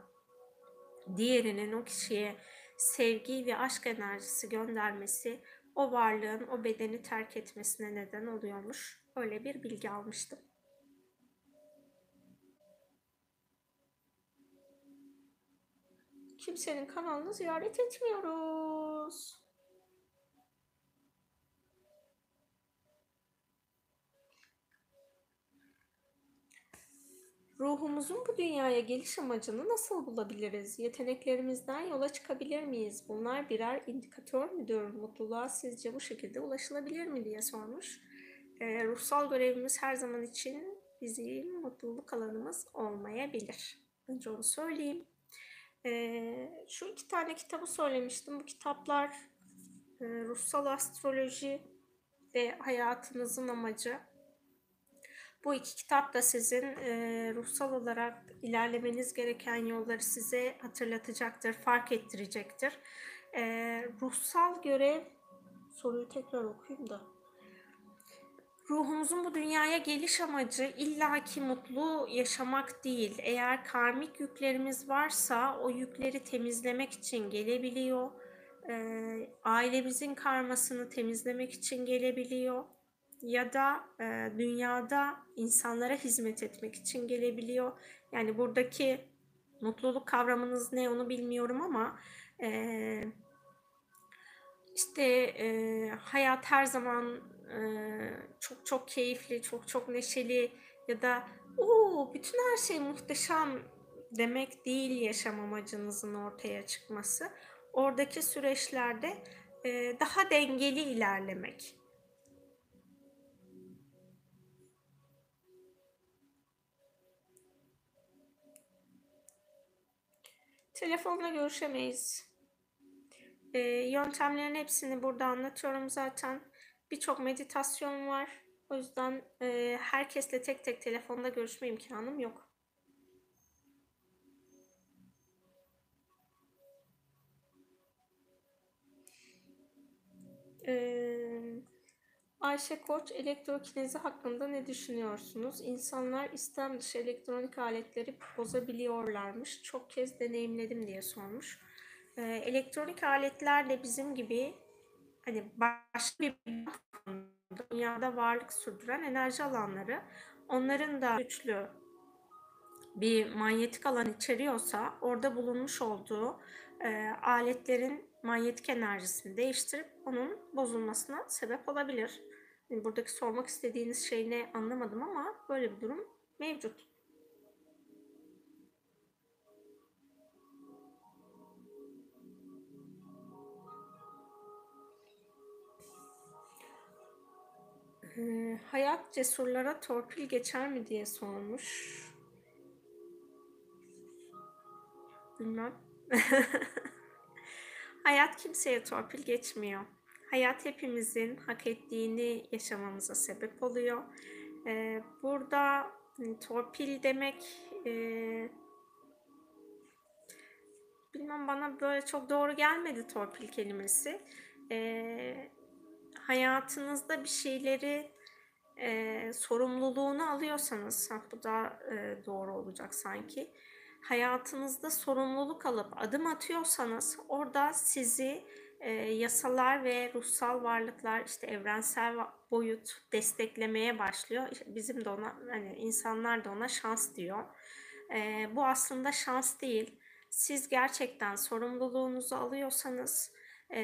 diğerinin o kişiye sevgi ve aşk enerjisi göndermesi o varlığın o bedeni terk etmesine neden oluyormuş. Öyle bir bilgi almıştım. Kimsenin kanalını ziyaret etmiyoruz. Ruhumuzun bu dünyaya geliş amacını nasıl bulabiliriz? Yeteneklerimizden yola çıkabilir miyiz? Bunlar birer indikatör müdür? Mutluluğa sizce bu şekilde ulaşılabilir mi diye sormuş. E, ruhsal görevimiz her zaman için bizim mutluluk alanımız olmayabilir. Önce onu söyleyeyim. E, şu iki tane kitabı söylemiştim. Bu kitaplar e, ruhsal astroloji ve hayatınızın amacı. Bu iki kitap da sizin e, ruhsal olarak ilerlemeniz gereken yolları size hatırlatacaktır, fark ettirecektir. E, ruhsal görev, soruyu tekrar okuyayım da. Ruhumuzun bu dünyaya geliş amacı illaki mutlu yaşamak değil. Eğer karmik yüklerimiz varsa o yükleri temizlemek için gelebiliyor. E, ailemizin karmasını temizlemek için gelebiliyor. Ya da e, dünyada insanlara hizmet etmek için gelebiliyor. Yani buradaki mutluluk kavramınız ne onu bilmiyorum ama e, işte e, hayat her zaman çok çok keyifli, çok çok neşeli ya da o bütün her şey muhteşem demek değil yaşam amacınızın ortaya çıkması. Oradaki süreçlerde daha dengeli ilerlemek. Telefonla görüşemeyiz. Ee, yöntemlerin hepsini burada anlatıyorum zaten. Birçok meditasyon var. O yüzden e, herkesle tek tek telefonda görüşme imkanım yok. Ee, Ayşe Koç elektrokinezi hakkında ne düşünüyorsunuz? İnsanlar istem dışı elektronik aletleri bozabiliyorlarmış. Çok kez deneyimledim diye sormuş. Ee, elektronik aletler de bizim gibi hani başka bir dünyada varlık sürdüren enerji alanları onların da güçlü bir manyetik alan içeriyorsa orada bulunmuş olduğu e, aletlerin manyetik enerjisini değiştirip onun bozulmasına sebep olabilir. Yani buradaki sormak istediğiniz şey ne anlamadım ama böyle bir durum mevcut. Ee, hayat cesurlara torpil geçer mi diye sormuş. Bilmem. (laughs) hayat kimseye torpil geçmiyor. Hayat hepimizin hak ettiğini yaşamamıza sebep oluyor. Ee, burada hani, torpil demek e, bilmem bana böyle çok doğru gelmedi torpil kelimesi. E, hayatınızda bir şeyleri e, sorumluluğunu alıyorsanız, bu da e, doğru olacak sanki. Hayatınızda sorumluluk alıp adım atıyorsanız orada sizi e, yasalar ve ruhsal varlıklar işte evrensel boyut desteklemeye başlıyor. İşte bizim de ona hani insanlar da ona şans diyor. E, bu aslında şans değil. siz gerçekten sorumluluğunuzu alıyorsanız e,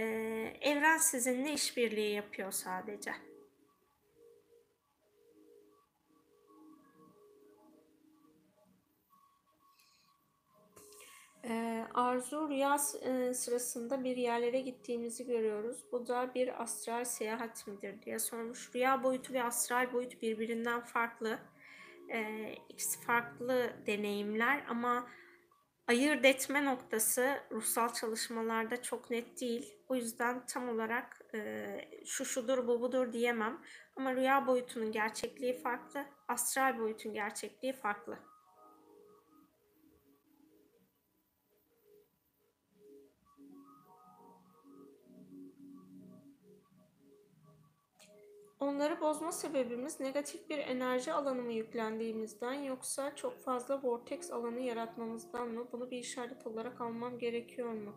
evren sizinle işbirliği yapıyor sadece. Ee, arzu rüya e, sırasında bir yerlere gittiğimizi görüyoruz. Bu da bir astral seyahat midir diye sormuş. Rüya boyutu ve astral boyut birbirinden farklı. Ee, farklı deneyimler ama ayırt etme noktası ruhsal çalışmalarda çok net değil. O yüzden tam olarak e, şu şudur bu budur diyemem. Ama rüya boyutunun gerçekliği farklı, astral boyutun gerçekliği farklı. Onları bozma sebebimiz negatif bir enerji alanı mı yüklendiğimizden yoksa çok fazla vortex alanı yaratmamızdan mı? Bunu bir işaret olarak almam gerekiyor mu?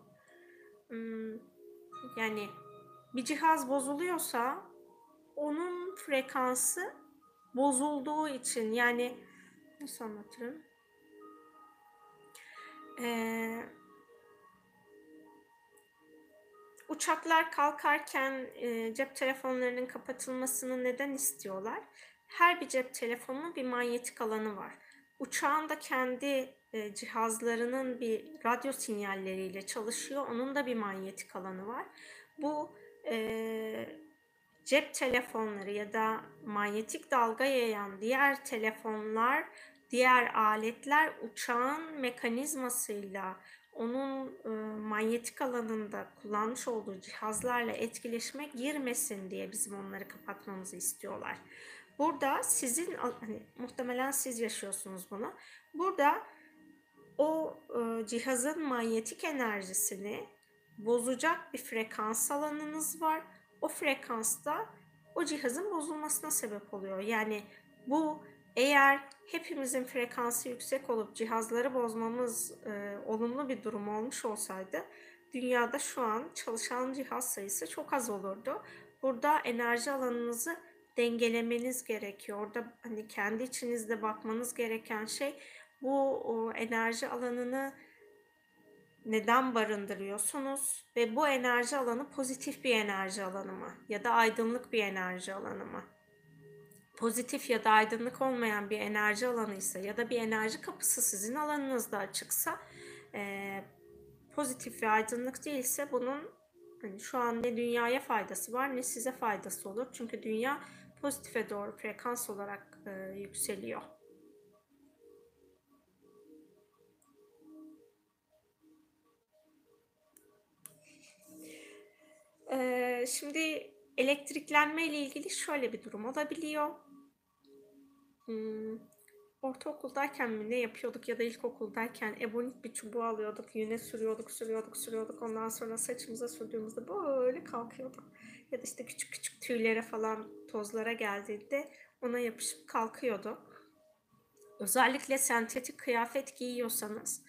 Hmm, yani bir cihaz bozuluyorsa onun frekansı bozulduğu için yani nasıl anlatırım? Eee Uçaklar kalkarken e, cep telefonlarının kapatılmasını neden istiyorlar? Her bir cep telefonunun bir manyetik alanı var. Uçağın da kendi e, cihazlarının bir radyo sinyalleriyle çalışıyor. Onun da bir manyetik alanı var. Bu e, cep telefonları ya da manyetik dalga yayan diğer telefonlar, diğer aletler uçağın mekanizmasıyla onun e, manyetik alanında kullanmış olduğu cihazlarla etkileşime girmesin diye bizim onları kapatmamızı istiyorlar. Burada sizin hani muhtemelen siz yaşıyorsunuz bunu. Burada o e, cihazın manyetik enerjisini bozacak bir frekans alanınız var. O frekansta o cihazın bozulmasına sebep oluyor. Yani bu eğer hepimizin frekansı yüksek olup cihazları bozmamız e, olumlu bir durum olmuş olsaydı dünyada şu an çalışan cihaz sayısı çok az olurdu. Burada enerji alanınızı dengelemeniz gerekiyor. Orada hani kendi içinizde bakmanız gereken şey bu o, enerji alanını neden barındırıyorsunuz ve bu enerji alanı pozitif bir enerji alanı mı ya da aydınlık bir enerji alanı mı? Pozitif ya da aydınlık olmayan bir enerji alanıysa ya da bir enerji kapısı sizin alanınızda açıksa e, pozitif ve aydınlık değilse bunun hani şu an ne dünyaya faydası var ne size faydası olur. Çünkü dünya pozitife doğru frekans olarak e, yükseliyor. Ee, şimdi elektriklenme ile ilgili şöyle bir durum olabiliyor. Hmm, ortaokuldayken mi ne yapıyorduk ya da ilkokuldayken ebonik bir çubuğu alıyorduk, yüne sürüyorduk, sürüyorduk, sürüyorduk. Ondan sonra saçımıza sürdüğümüzde böyle kalkıyorduk. Ya da işte küçük küçük tüylere falan tozlara geldiğinde ona yapışıp kalkıyordu. Özellikle sentetik kıyafet giyiyorsanız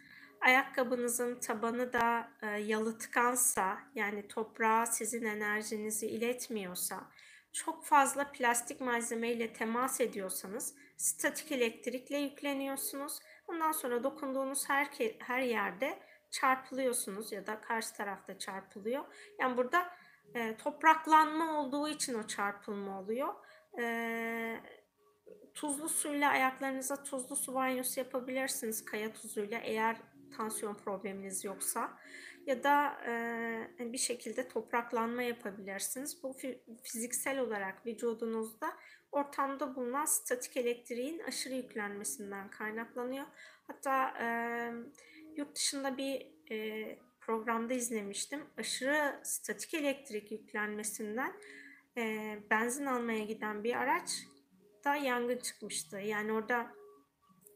ayakkabınızın tabanı da e, yalıtkansa yani toprağa sizin enerjinizi iletmiyorsa çok fazla plastik malzeme ile temas ediyorsanız statik elektrikle yükleniyorsunuz. Ondan sonra dokunduğunuz her, her yerde çarpılıyorsunuz ya da karşı tarafta çarpılıyor. Yani burada e, topraklanma olduğu için o çarpılma oluyor. E, tuzlu suyla ayaklarınıza tuzlu su banyosu yapabilirsiniz kaya tuzuyla eğer tansiyon probleminiz yoksa ya da e, bir şekilde topraklanma yapabilirsiniz. Bu fiziksel olarak vücudunuzda ortamda bulunan statik elektriğin aşırı yüklenmesinden kaynaklanıyor. Hatta e, yurt dışında bir e, programda izlemiştim. Aşırı statik elektrik yüklenmesinden e, benzin almaya giden bir araç da yangın çıkmıştı. Yani orada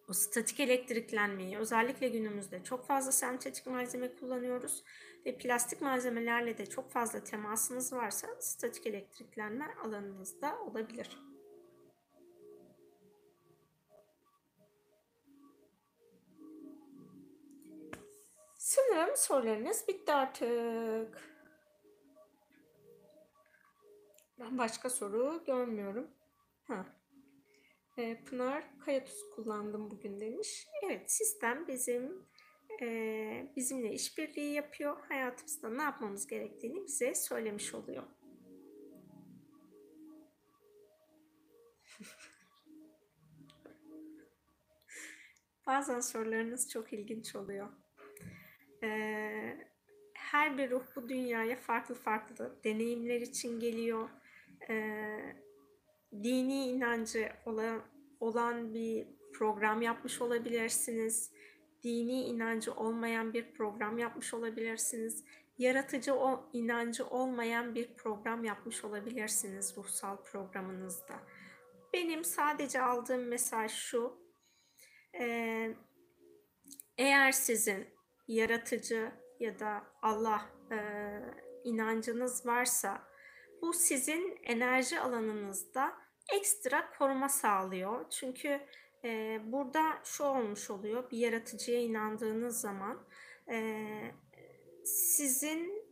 o statik elektriklenmeyi özellikle günümüzde çok fazla sentetik malzeme kullanıyoruz ve plastik malzemelerle de çok fazla temasınız varsa statik elektriklenme alanınızda olabilir. Sanırım sorularınız bitti artık. Ben başka soru görmüyorum. Ha. E, Pınar kaya tuzu kullandım bugün demiş. Evet sistem bizim e, bizimle işbirliği yapıyor. Hayatımızda ne yapmamız gerektiğini bize söylemiş oluyor. (laughs) Bazen sorularınız çok ilginç oluyor. Ee, her bir ruh bu dünyaya farklı farklı deneyimler için geliyor. Ee, dini inancı olan, olan bir program yapmış olabilirsiniz. Dini inancı olmayan bir program yapmış olabilirsiniz. Yaratıcı o inancı olmayan bir program yapmış olabilirsiniz ruhsal programınızda. Benim sadece aldığım mesaj şu. Eğer sizin yaratıcı ya da Allah e, inancınız varsa bu sizin enerji alanınızda ekstra koruma sağlıyor. Çünkü e, burada şu olmuş oluyor, bir yaratıcıya inandığınız zaman e, sizin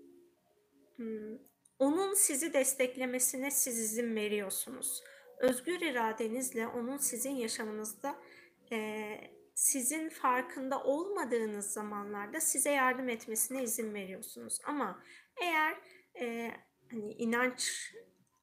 hmm, onun sizi desteklemesine siz izin veriyorsunuz. Özgür iradenizle onun sizin yaşamınızda e, sizin farkında olmadığınız zamanlarda size yardım etmesine izin veriyorsunuz. Ama eğer e, hani inanç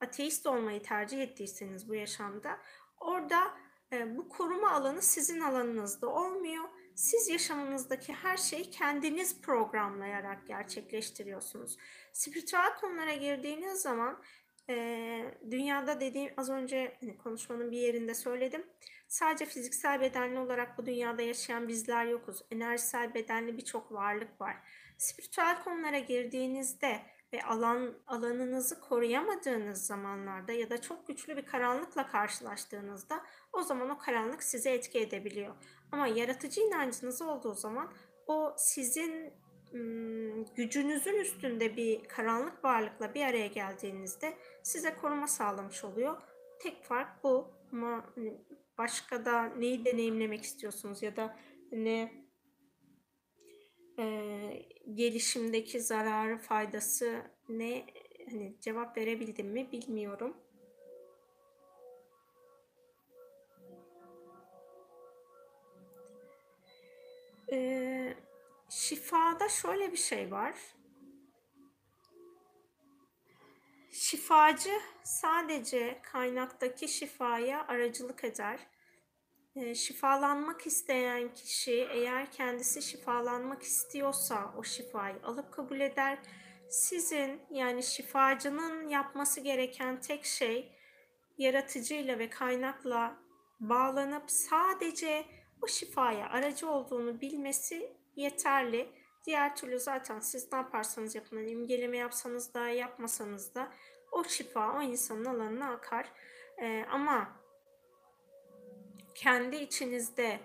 ateist olmayı tercih ettiyseniz bu yaşamda orada e, bu koruma alanı sizin alanınızda olmuyor. Siz yaşamınızdaki her şeyi kendiniz programlayarak gerçekleştiriyorsunuz. Spiritüel konulara girdiğiniz zaman e, dünyada dediğim az önce hani konuşmanın bir yerinde söyledim. Sadece fiziksel bedenli olarak bu dünyada yaşayan bizler yokuz. Enerjisel bedenli birçok varlık var. Spiritüel konulara girdiğinizde ve alan alanınızı koruyamadığınız zamanlarda ya da çok güçlü bir karanlıkla karşılaştığınızda o zaman o karanlık size etki edebiliyor. Ama yaratıcı inancınız olduğu zaman o sizin gücünüzün üstünde bir karanlık varlıkla bir araya geldiğinizde size koruma sağlamış oluyor. Tek fark bu. Ama hani başka da neyi deneyimlemek istiyorsunuz ya da ne e, gelişimdeki zararı, faydası ne hani cevap verebildim mi bilmiyorum. Ee, şifada şöyle bir şey var. Şifacı sadece kaynaktaki şifaya aracılık eder. E, şifalanmak isteyen kişi eğer kendisi şifalanmak istiyorsa o şifayı alıp kabul eder. Sizin yani şifacının yapması gereken tek şey yaratıcıyla ve kaynakla bağlanıp sadece o şifaya aracı olduğunu bilmesi yeterli. Diğer türlü zaten siz ne yaparsanız yapın, hani imgeleme yapsanız da yapmasanız da o şifa o insanın alanına akar. Ee, ama kendi içinizde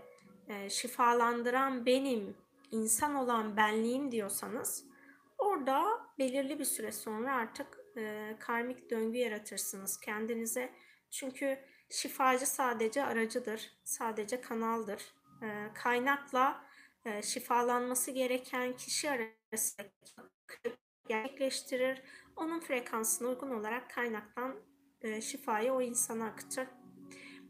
e, şifalandıran benim, insan olan benliğim diyorsanız orada belirli bir süre sonra artık e, karmik döngü yaratırsınız kendinize. Çünkü şifacı sadece aracıdır, sadece kanaldır. E, kaynakla e, şifalanması gereken kişi arasında gerçekleştirir. Onun frekansına uygun olarak kaynaktan e, şifayı o insana akıtır.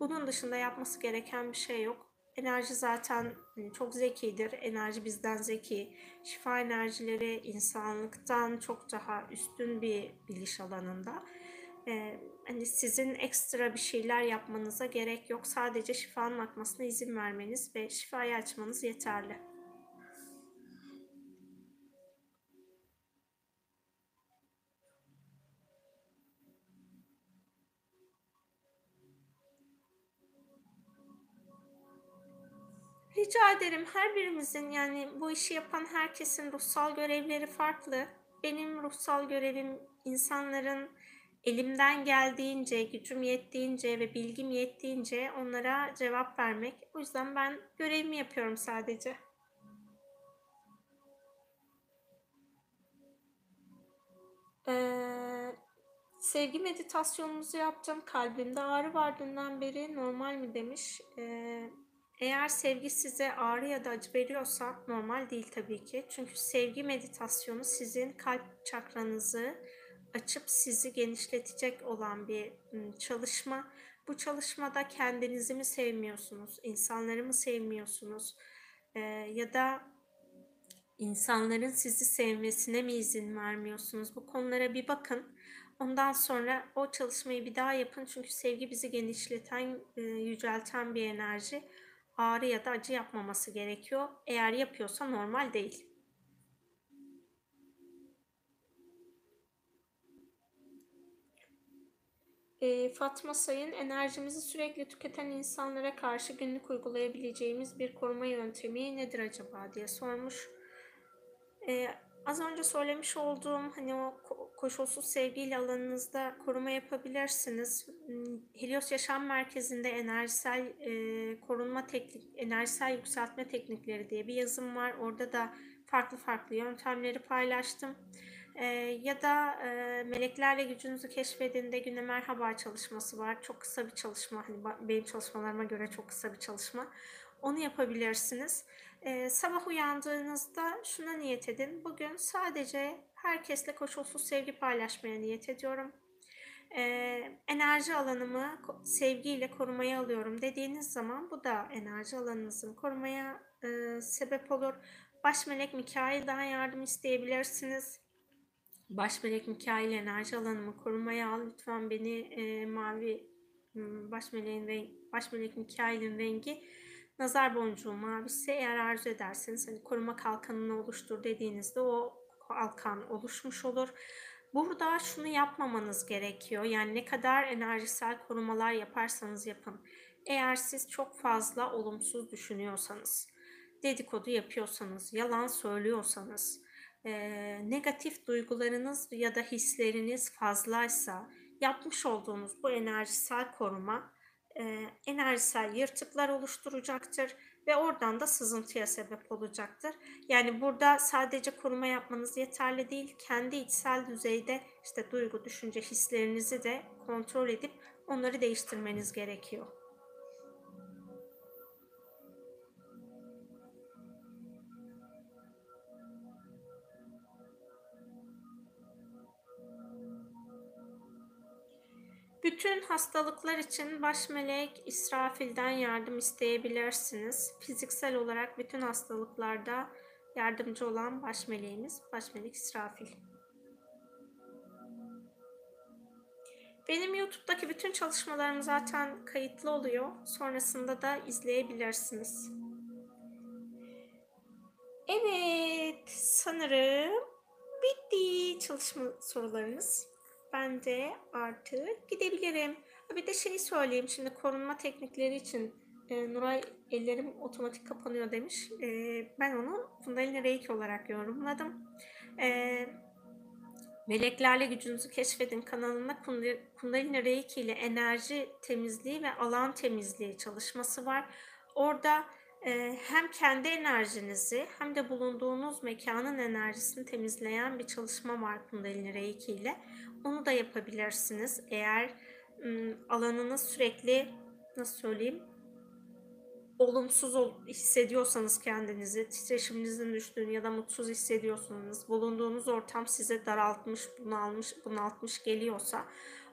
Bunun dışında yapması gereken bir şey yok. Enerji zaten hani, çok zekidir. Enerji bizden zeki. Şifa enerjileri insanlıktan çok daha üstün bir biliş alanında. Ee, hani sizin ekstra bir şeyler yapmanıza gerek yok. Sadece şifanın akmasına izin vermeniz ve şifayı açmanız yeterli. Rica ederim her birimizin yani bu işi yapan herkesin ruhsal görevleri farklı. Benim ruhsal görevim insanların elimden geldiğince, gücüm yettiğince ve bilgim yettiğince onlara cevap vermek. O yüzden ben görevimi yapıyorum sadece. Ee, sevgi meditasyonumuzu yaptım. Kalbimde ağrı vardığından beri normal mi demiş. Ee, eğer sevgi size ağrı ya da acı veriyorsa normal değil tabii ki. Çünkü sevgi meditasyonu sizin kalp çakranızı açıp sizi genişletecek olan bir çalışma. Bu çalışmada kendinizi mi sevmiyorsunuz, insanları mı sevmiyorsunuz ee, ya da İnsanların sizi sevmesine mi izin vermiyorsunuz? Bu konulara bir bakın. Ondan sonra o çalışmayı bir daha yapın. Çünkü sevgi bizi genişleten, yücelten bir enerji. Ağrı ya da acı yapmaması gerekiyor. Eğer yapıyorsa normal değil. E, Fatma Sayın, enerjimizi sürekli tüketen insanlara karşı günlük uygulayabileceğimiz bir koruma yöntemi nedir acaba diye sormuş. E, az önce söylemiş olduğum hani o koşulsuz sevgiyle alanınızda koruma yapabilirsiniz. Hmm, Helios Yaşam Merkezi'nde enerjisel e, korunma teknik, enerjisel yükseltme teknikleri diye bir yazım var. Orada da farklı farklı yöntemleri paylaştım. E, ya da e, meleklerle gücünüzü keşfedin güne merhaba çalışması var. Çok kısa bir çalışma. Hani benim çalışmalarıma göre çok kısa bir çalışma. Onu yapabilirsiniz. E, sabah uyandığınızda şuna niyet edin. Bugün sadece herkesle koşulsuz sevgi paylaşmaya niyet ediyorum. E, enerji alanımı sevgiyle korumaya alıyorum dediğiniz zaman bu da enerji alanınızın korumaya e, sebep olur. Baş melek Mikail'den yardım isteyebilirsiniz. Baş melek Mikail enerji alanımı korumaya al. Lütfen beni e, mavi baş meleğin rengi, baş melek Mikail'in rengi nazar boncuğu mavisi eğer arzu ederseniz hani koruma kalkanını oluştur dediğinizde o kalkan oluşmuş olur. Burada şunu yapmamanız gerekiyor. Yani ne kadar enerjisel korumalar yaparsanız yapın. Eğer siz çok fazla olumsuz düşünüyorsanız, dedikodu yapıyorsanız, yalan söylüyorsanız, e, negatif duygularınız ya da hisleriniz fazlaysa yapmış olduğunuz bu enerjisel koruma e, enerjisel yırtıklar oluşturacaktır ve oradan da sızıntıya sebep olacaktır. Yani burada sadece koruma yapmanız yeterli değil. Kendi içsel düzeyde işte duygu, düşünce, hislerinizi de kontrol edip onları değiştirmeniz gerekiyor. Bütün hastalıklar için baş melek İsrafil'den yardım isteyebilirsiniz. Fiziksel olarak bütün hastalıklarda yardımcı olan baş meleğimiz baş melek İsrafil. Benim YouTube'daki bütün çalışmalarım zaten kayıtlı oluyor. Sonrasında da izleyebilirsiniz. Evet, sanırım bitti çalışma sorularınız ben de artık gidebilirim. Bir de şeyi söyleyeyim şimdi korunma teknikleri için e, Nuray ellerim otomatik kapanıyor demiş. E, ben onu Kundalini Reiki olarak yorumladım. E, Meleklerle Gücünüzü Keşfedin kanalında Kundalini Reiki ile enerji temizliği ve alan temizliği çalışması var. Orada e, hem kendi enerjinizi hem de bulunduğunuz mekanın enerjisini temizleyen bir çalışma var Kundalini Reiki ile. Onu da yapabilirsiniz. Eğer alanınız sürekli nasıl söyleyeyim olumsuz hissediyorsanız kendinizi, titreşiminizin düştüğünü ya da mutsuz hissediyorsanız, bulunduğunuz ortam size daraltmış, bunalmış, bunaltmış geliyorsa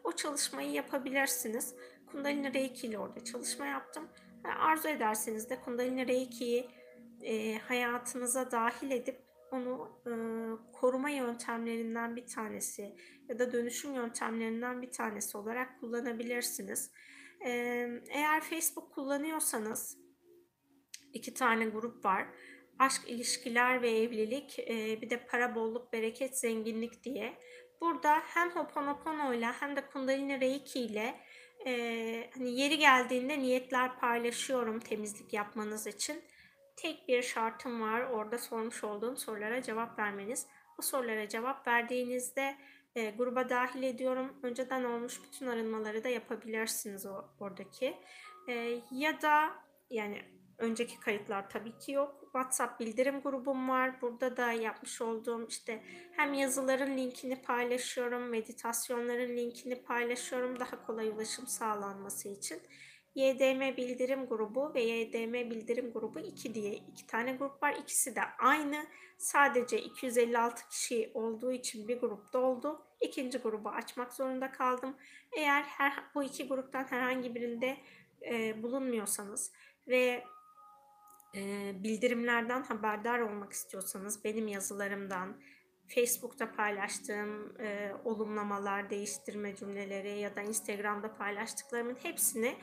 o çalışmayı yapabilirsiniz. Kundalini Reiki ile orada çalışma yaptım. Arzu ederseniz de Kundalini Reiki'yi e, hayatınıza dahil edip onu e, koruma yöntemlerinden bir tanesi ya da dönüşüm yöntemlerinden bir tanesi olarak kullanabilirsiniz. E, eğer Facebook kullanıyorsanız iki tane grup var. Aşk, ilişkiler ve evlilik, e, bir de para, bolluk, bereket, zenginlik diye. Burada hem Ho'oponopono ile hem de Kundalini Reiki ile e, hani yeri geldiğinde niyetler paylaşıyorum temizlik yapmanız için tek bir şartım var. Orada sormuş olduğum sorulara cevap vermeniz. Bu sorulara cevap verdiğinizde e, gruba dahil ediyorum. Önceden olmuş bütün arınmaları da yapabilirsiniz o, oradaki. E, ya da yani önceki kayıtlar tabii ki yok. WhatsApp bildirim grubum var. Burada da yapmış olduğum işte hem yazıların linkini paylaşıyorum, meditasyonların linkini paylaşıyorum daha kolay ulaşım sağlanması için. YDM bildirim grubu ve YDM bildirim grubu 2 diye iki tane grup var. İkisi de aynı. Sadece 256 kişi olduğu için bir grup doldu. İkinci grubu açmak zorunda kaldım. Eğer her, bu iki gruptan herhangi birinde e, bulunmuyorsanız ve e, bildirimlerden haberdar olmak istiyorsanız benim yazılarımdan, Facebook'ta paylaştığım e, olumlamalar, değiştirme cümleleri ya da Instagram'da paylaştıklarımın hepsini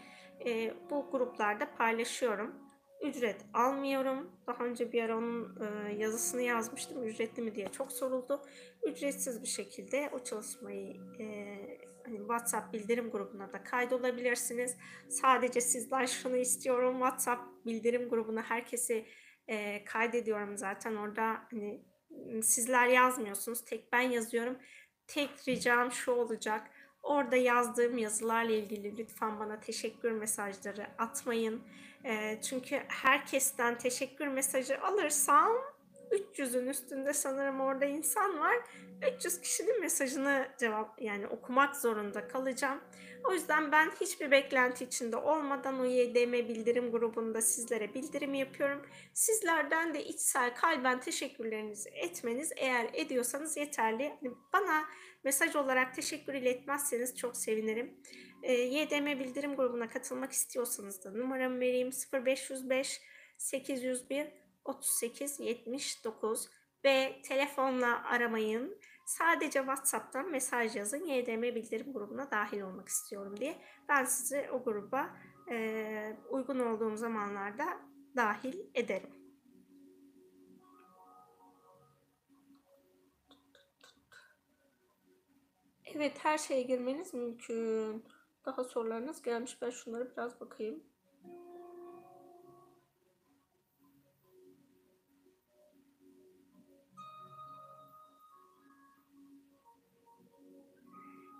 e, bu gruplarda paylaşıyorum. Ücret almıyorum. Daha önce bir ara onun e, yazısını yazmıştım. Ücretli mi diye çok soruldu. Ücretsiz bir şekilde o çalışmayı e, hani WhatsApp bildirim grubuna da kaydolabilirsiniz. Sadece sizden şunu istiyorum. WhatsApp bildirim grubuna herkesi e, kaydediyorum zaten. Orada hani sizler yazmıyorsunuz. Tek ben yazıyorum. Tek ricam şu olacak. Orada yazdığım yazılarla ilgili lütfen bana teşekkür mesajları atmayın. Çünkü herkesten teşekkür mesajı alırsam 300'ün üstünde sanırım orada insan var. 300 kişinin mesajını cevap yani okumak zorunda kalacağım. O yüzden ben hiçbir beklenti içinde olmadan o YDM bildirim grubunda sizlere bildirim yapıyorum. Sizlerden de içsel kalben teşekkürlerinizi etmeniz eğer ediyorsanız yeterli. Yani bana mesaj olarak teşekkür iletmezseniz çok sevinirim. E, YDM bildirim grubuna katılmak istiyorsanız da numaramı vereyim 0505 801 38 79 ve telefonla aramayın. Sadece WhatsApp'tan mesaj yazın. YDM bildirim grubuna dahil olmak istiyorum diye. Ben sizi o gruba e, uygun olduğum zamanlarda dahil ederim. Evet her şeye girmeniz mümkün. Daha sorularınız gelmiş. Ben şunları biraz bakayım.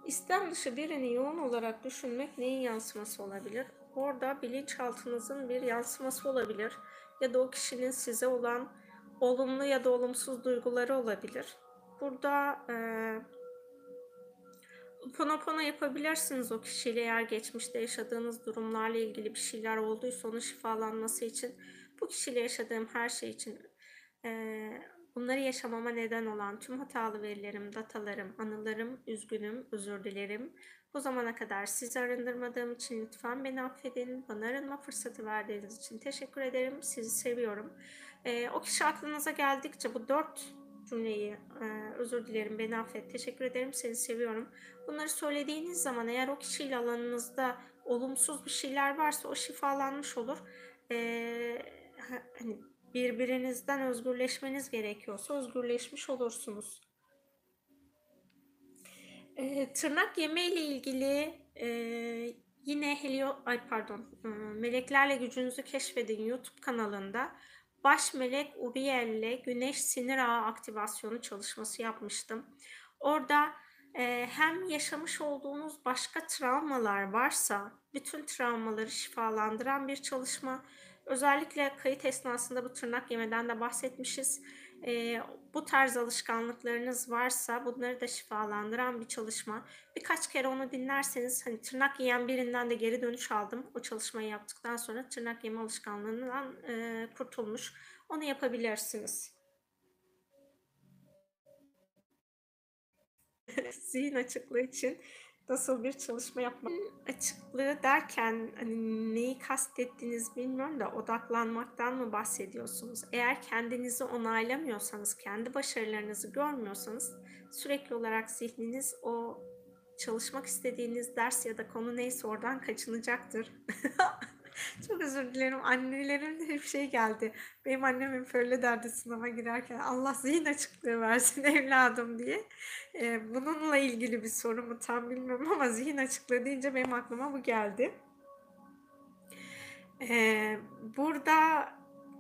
İstem dışı birini yoğun olarak düşünmek neyin yansıması olabilir? Orada bilinçaltınızın bir yansıması olabilir. Ya da o kişinin size olan olumlu ya da olumsuz duyguları olabilir. Burada e, Ponopono yapabilirsiniz o kişiyle eğer geçmişte yaşadığınız durumlarla ilgili bir şeyler olduysa onun şifalanması için bu kişiyle yaşadığım her şey için e, bunları yaşamama neden olan tüm hatalı verilerim, datalarım, anılarım, üzgünüm, özür dilerim. Bu zamana kadar sizi arındırmadığım için lütfen beni affedin. Bana arınma fırsatı verdiğiniz için teşekkür ederim. Sizi seviyorum. E, o kişi aklınıza geldikçe bu dört cümleyi e, özür dilerim, beni affet, teşekkür ederim, seni seviyorum. Bunları söylediğiniz zaman eğer o kişiyle alanınızda olumsuz bir şeyler varsa o şifalanmış olur. E, hani birbirinizden özgürleşmeniz gerekiyorsa özgürleşmiş olursunuz. E, tırnak yeme ile ilgili e, yine Helio, ay pardon, e, Meleklerle Gücünüzü Keşfedin YouTube kanalında Baş Melek Uriel ile Güneş Sinir Ağı aktivasyonu çalışması yapmıştım. Orada e, hem yaşamış olduğunuz başka travmalar varsa bütün travmaları şifalandıran bir çalışma. Özellikle kayıt esnasında bu tırnak yemeden de bahsetmişiz. E, bu tarz alışkanlıklarınız varsa bunları da şifalandıran bir çalışma. Birkaç kere onu dinlerseniz hani tırnak yiyen birinden de geri dönüş aldım. O çalışmayı yaptıktan sonra tırnak yeme alışkanlığından e, kurtulmuş. Onu yapabilirsiniz. (laughs) Zihin açıklığı için nasıl bir çalışma yapmak açıklığı derken hani neyi kastettiğiniz bilmiyorum da odaklanmaktan mı bahsediyorsunuz? Eğer kendinizi onaylamıyorsanız, kendi başarılarınızı görmüyorsanız sürekli olarak zihniniz o çalışmak istediğiniz ders ya da konu neyse oradan kaçınacaktır. (laughs) (laughs) Çok özür dilerim. Annelerin hep şey geldi. Benim annem hep öyle derdi sınava girerken Allah zihin açıklığı versin evladım diye. Ee, bununla ilgili bir soru mu tam bilmiyorum ama zihin açıklığı deyince benim aklıma bu geldi. Ee, burada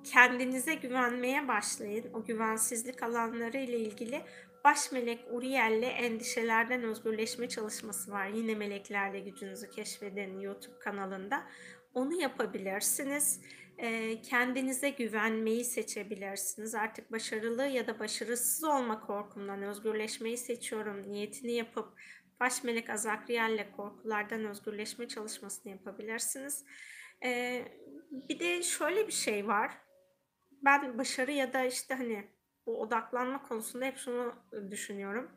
kendinize güvenmeye başlayın. O güvensizlik alanları ile ilgili Baş Melek Uriel'le endişelerden özgürleşme çalışması var. Yine meleklerle gücünüzü keşfedin YouTube kanalında. Onu yapabilirsiniz. kendinize güvenmeyi seçebilirsiniz. Artık başarılı ya da başarısız olma korkumdan özgürleşmeyi seçiyorum. Niyetini yapıp baş melek Azakriel'le korkulardan özgürleşme çalışmasını yapabilirsiniz. bir de şöyle bir şey var. Ben başarı ya da işte hani bu odaklanma konusunda hep şunu düşünüyorum.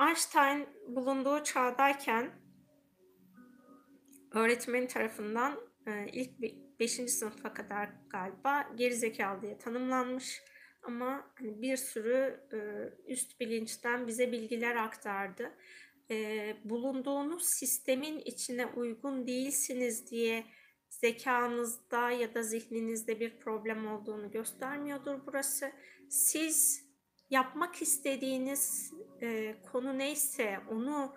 Einstein bulunduğu çağdayken öğretmeni tarafından e, ilk 5. sınıfa kadar galiba gerizekalı diye tanımlanmış. Ama hani bir sürü e, üst bilinçten bize bilgiler aktardı. E, bulunduğunuz sistemin içine uygun değilsiniz diye zekanızda ya da zihninizde bir problem olduğunu göstermiyordur burası. Siz yapmak istediğiniz konu neyse onu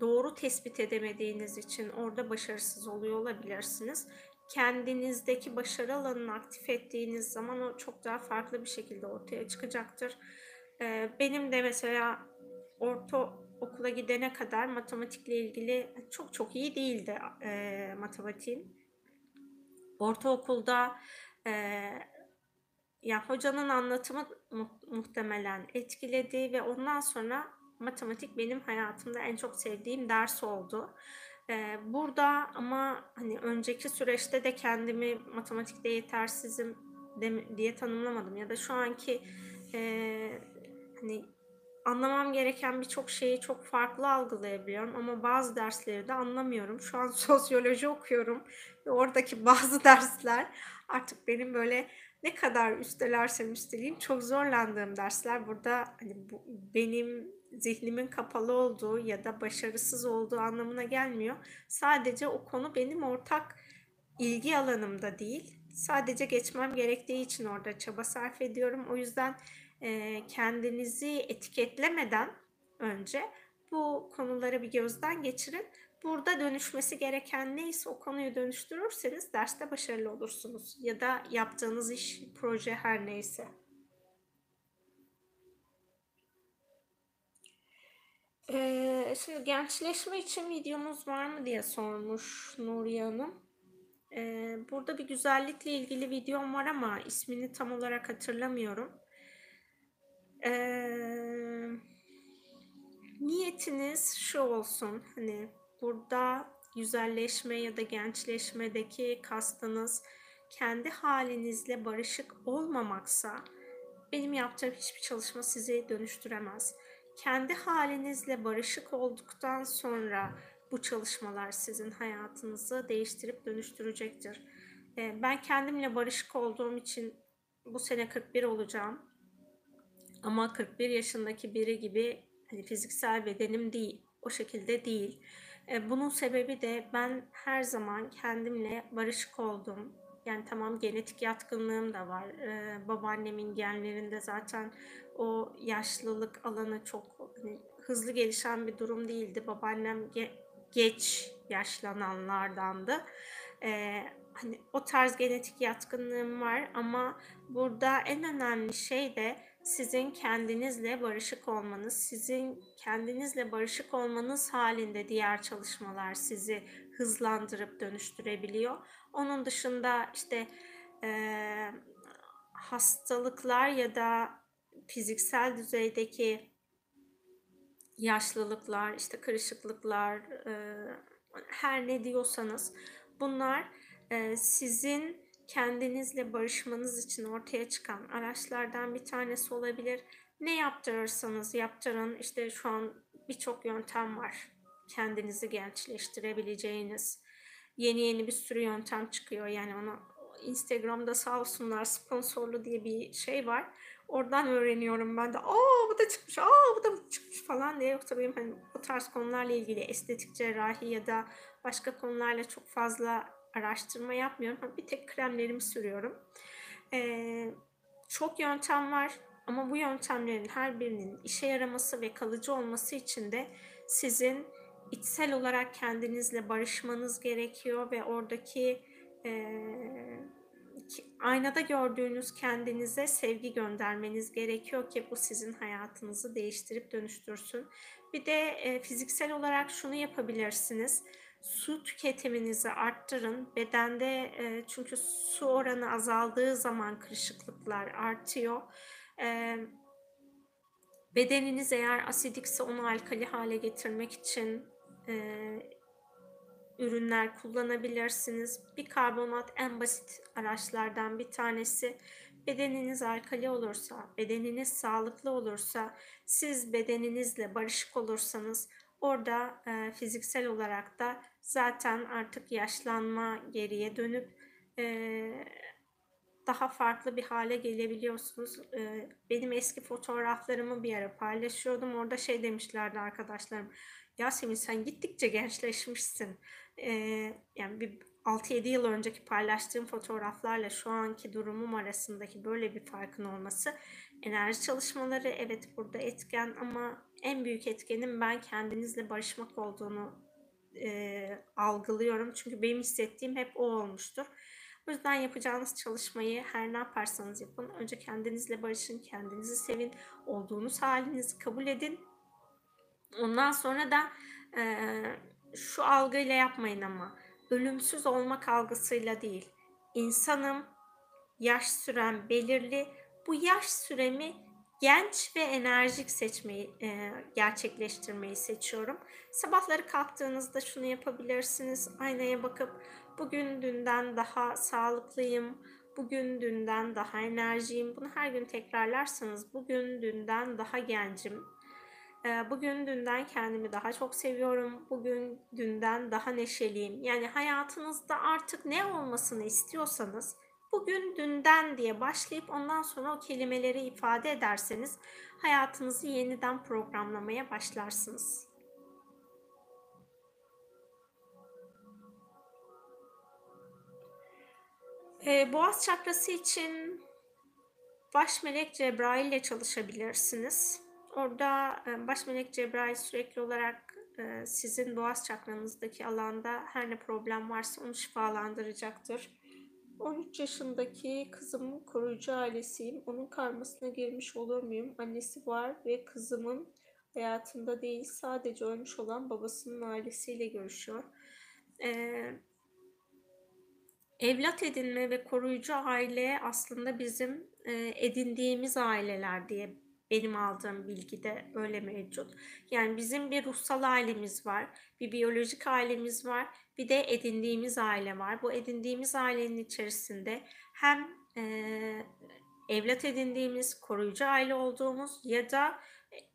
doğru tespit edemediğiniz için orada başarısız oluyor olabilirsiniz. Kendinizdeki başarı alanını aktif ettiğiniz zaman o çok daha farklı bir şekilde ortaya çıkacaktır. Benim de mesela orta okula gidene kadar matematikle ilgili çok çok iyi değildi e, matematiğim. Ortaokulda e, ya hocanın anlatımı mu- muhtemelen etkiledi ve ondan sonra matematik benim hayatımda en çok sevdiğim ders oldu. Ee, burada ama hani önceki süreçte de kendimi matematikte yetersizim diye tanımlamadım ya da şu anki e, hani anlamam gereken birçok şeyi çok farklı algılayabiliyorum ama bazı dersleri de anlamıyorum. Şu an (laughs) sosyoloji okuyorum ve oradaki bazı dersler artık benim böyle ne kadar üstelersem üsteleyeyim çok zorlandığım dersler burada hani bu, benim zihnimin kapalı olduğu ya da başarısız olduğu anlamına gelmiyor. Sadece o konu benim ortak ilgi alanımda değil. Sadece geçmem gerektiği için orada çaba sarf ediyorum. O yüzden e, kendinizi etiketlemeden önce bu konuları bir gözden geçirin. Burada dönüşmesi gereken neyse o konuyu dönüştürürseniz derste başarılı olursunuz. Ya da yaptığınız iş, proje her neyse. Ee, şimdi gençleşme için videomuz var mı diye sormuş Nuriye Hanım. Ee, burada bir güzellikle ilgili videom var ama ismini tam olarak hatırlamıyorum. Ee, niyetiniz şu olsun hani burada güzelleşme ya da gençleşmedeki kastınız kendi halinizle barışık olmamaksa benim yaptığım hiçbir çalışma sizi dönüştüremez. Kendi halinizle barışık olduktan sonra bu çalışmalar sizin hayatınızı değiştirip dönüştürecektir. Ee, ben kendimle barışık olduğum için bu sene 41 olacağım. Ama 41 yaşındaki biri gibi hani fiziksel bedenim değil. O şekilde değil. E, bunun sebebi de ben her zaman kendimle barışık oldum. Yani tamam genetik yatkınlığım da var. E, babaannemin genlerinde zaten o yaşlılık alanı çok hani, hızlı gelişen bir durum değildi. Babaannem ge- geç yaşlananlardandı. E, hani o tarz genetik yatkınlığım var ama burada en önemli şey de sizin kendinizle barışık olmanız, sizin kendinizle barışık olmanız halinde diğer çalışmalar sizi hızlandırıp dönüştürebiliyor. Onun dışında işte e, hastalıklar ya da fiziksel düzeydeki yaşlılıklar, işte kırışıklıklar, e, her ne diyorsanız bunlar e, sizin kendinizle barışmanız için ortaya çıkan araçlardan bir tanesi olabilir. Ne yaptırırsanız yaptırın işte şu an birçok yöntem var. Kendinizi gençleştirebileceğiniz. Yeni yeni bir sürü yöntem çıkıyor. Yani ona Instagram'da sağ olsunlar sponsorlu diye bir şey var. Oradan öğreniyorum ben de. Aa bu da çıkmış, aa bu da çıkmış falan diye. Yoksa benim hani bu tarz konularla ilgili estetik cerrahi ya da başka konularla çok fazla araştırma yapmıyorum. Bir tek kremlerimi sürüyorum. Ee, çok yöntem var ama bu yöntemlerin her birinin işe yaraması ve kalıcı olması için de sizin içsel olarak kendinizle barışmanız gerekiyor ve oradaki e, aynada gördüğünüz kendinize sevgi göndermeniz gerekiyor ki bu sizin hayatınızı değiştirip dönüştürsün. Bir de e, fiziksel olarak şunu yapabilirsiniz su tüketiminizi arttırın. Bedende e, çünkü su oranı azaldığı zaman kırışıklıklar artıyor. E, bedeniniz eğer asidikse onu alkali hale getirmek için ürünler kullanabilirsiniz. Bir karbonat en basit araçlardan bir tanesi. Bedeniniz alkali olursa, bedeniniz sağlıklı olursa, siz bedeninizle barışık olursanız Orada e, fiziksel olarak da zaten artık yaşlanma geriye dönüp e, daha farklı bir hale gelebiliyorsunuz. E, benim eski fotoğraflarımı bir ara paylaşıyordum. Orada şey demişlerdi arkadaşlarım. Yasemin sen gittikçe gençleşmişsin. E, yani bir 6-7 yıl önceki paylaştığım fotoğraflarla şu anki durumum arasındaki böyle bir farkın olması enerji çalışmaları evet burada etken ama en büyük etkenin ben kendinizle barışmak olduğunu e, algılıyorum. Çünkü benim hissettiğim hep o olmuştur. O yüzden yapacağınız çalışmayı her ne yaparsanız yapın. Önce kendinizle barışın, kendinizi sevin, olduğunuz halinizi kabul edin. Ondan sonra da e, şu algıyla yapmayın ama ölümsüz olmak algısıyla değil. İnsanım, yaş süren belirli. Bu yaş süremi genç ve enerjik seçmeyi, e, gerçekleştirmeyi seçiyorum. Sabahları kalktığınızda şunu yapabilirsiniz. Aynaya bakıp bugün dünden daha sağlıklıyım, bugün dünden daha enerjiyim. Bunu her gün tekrarlarsanız bugün dünden daha gencim. E, bugün dünden kendimi daha çok seviyorum. Bugün dünden daha neşeliyim. Yani hayatınızda artık ne olmasını istiyorsanız bugün dünden diye başlayıp ondan sonra o kelimeleri ifade ederseniz hayatınızı yeniden programlamaya başlarsınız. Ee, boğaz çakrası için baş melek Cebrail ile çalışabilirsiniz. Orada e, baş melek Cebrail sürekli olarak e, sizin boğaz çakranızdaki alanda her ne problem varsa onu şifalandıracaktır 13 yaşındaki kızımın koruyucu ailesiyim. Onun karmasına girmiş olur muyum? Annesi var ve kızımın hayatında değil sadece ölmüş olan babasının ailesiyle görüşüyor. Ee, evlat edinme ve koruyucu aile aslında bizim e, edindiğimiz aileler diye benim aldığım bilgi de öyle mevcut. Yani bizim bir ruhsal ailemiz var, bir biyolojik ailemiz var, bir de edindiğimiz aile var. Bu edindiğimiz ailenin içerisinde hem e, evlat edindiğimiz, koruyucu aile olduğumuz ya da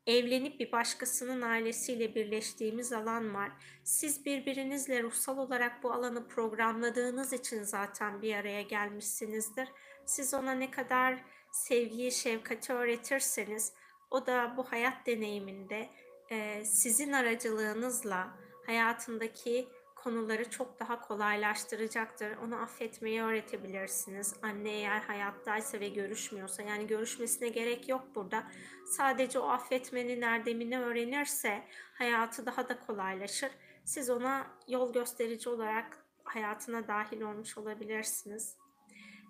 evlenip bir başkasının ailesiyle birleştiğimiz alan var. Siz birbirinizle ruhsal olarak bu alanı programladığınız için zaten bir araya gelmişsinizdir. Siz ona ne kadar sevgiyi, şefkati öğretirseniz o da bu hayat deneyiminde e, sizin aracılığınızla hayatındaki konuları çok daha kolaylaştıracaktır. Onu affetmeyi öğretebilirsiniz. Anne eğer hayattaysa ve görüşmüyorsa yani görüşmesine gerek yok burada. Sadece o affetmenin erdemini öğrenirse hayatı daha da kolaylaşır. Siz ona yol gösterici olarak hayatına dahil olmuş olabilirsiniz.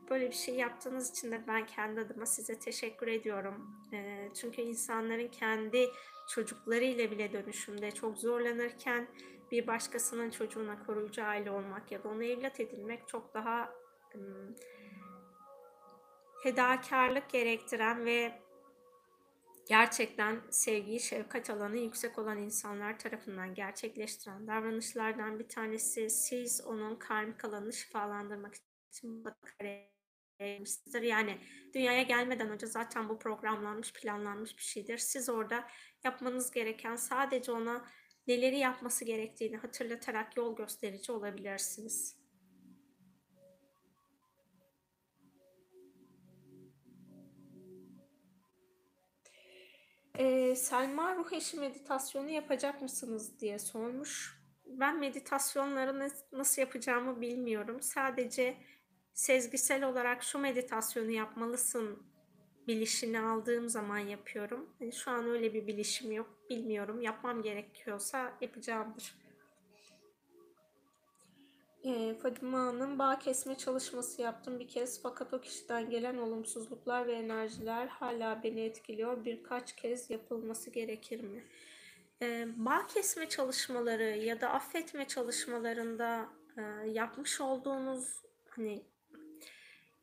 Böyle bir şey yaptığınız için de ben kendi adıma size teşekkür ediyorum. E, çünkü insanların kendi çocuklarıyla bile dönüşümde çok zorlanırken bir başkasının çocuğuna koruyucu aile olmak ya da onu evlat edinmek çok daha fedakarlık gerektiren ve gerçekten sevgiyi, şefkat alanı yüksek olan insanlar tarafından gerçekleştiren davranışlardan bir tanesi siz onun karmik alanını şifalandırmak için yapmışsınızdır. Yani dünyaya gelmeden önce zaten bu programlanmış, planlanmış bir şeydir. Siz orada yapmanız gereken sadece ona neleri yapması gerektiğini hatırlatarak yol gösterici olabilirsiniz. Ee, Selma ruh eşi meditasyonu yapacak mısınız diye sormuş. Ben meditasyonları nasıl yapacağımı bilmiyorum. Sadece sezgisel olarak şu meditasyonu yapmalısın bilişini aldığım zaman yapıyorum. Yani şu an öyle bir bilişim yok. Bilmiyorum. Yapmam gerekiyorsa yapacağımdır. E, Fadime Hanım bağ kesme çalışması yaptım bir kez fakat o kişiden gelen olumsuzluklar ve enerjiler hala beni etkiliyor. Birkaç kez yapılması gerekir mi? E, bağ kesme çalışmaları ya da affetme çalışmalarında e, yapmış olduğunuz hani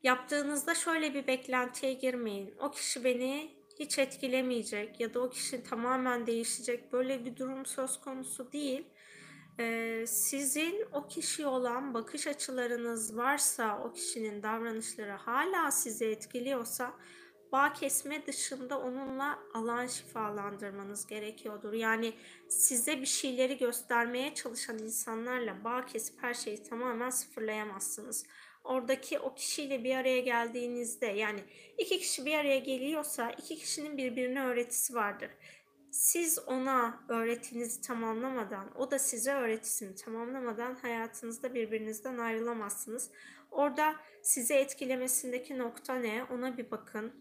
Yaptığınızda şöyle bir beklentiye girmeyin. O kişi beni hiç etkilemeyecek ya da o kişi tamamen değişecek. Böyle bir durum söz konusu değil. Ee, sizin o kişi olan bakış açılarınız varsa, o kişinin davranışları hala sizi etkiliyorsa bağ kesme dışında onunla alan şifalandırmanız gerekiyordur. Yani size bir şeyleri göstermeye çalışan insanlarla bağ kesip her şeyi tamamen sıfırlayamazsınız. Oradaki o kişiyle bir araya geldiğinizde yani iki kişi bir araya geliyorsa iki kişinin birbirine öğretisi vardır. Siz ona öğretinizi tamamlamadan, o da size öğretisini tamamlamadan hayatınızda birbirinizden ayrılamazsınız. Orada sizi etkilemesindeki nokta ne? Ona bir bakın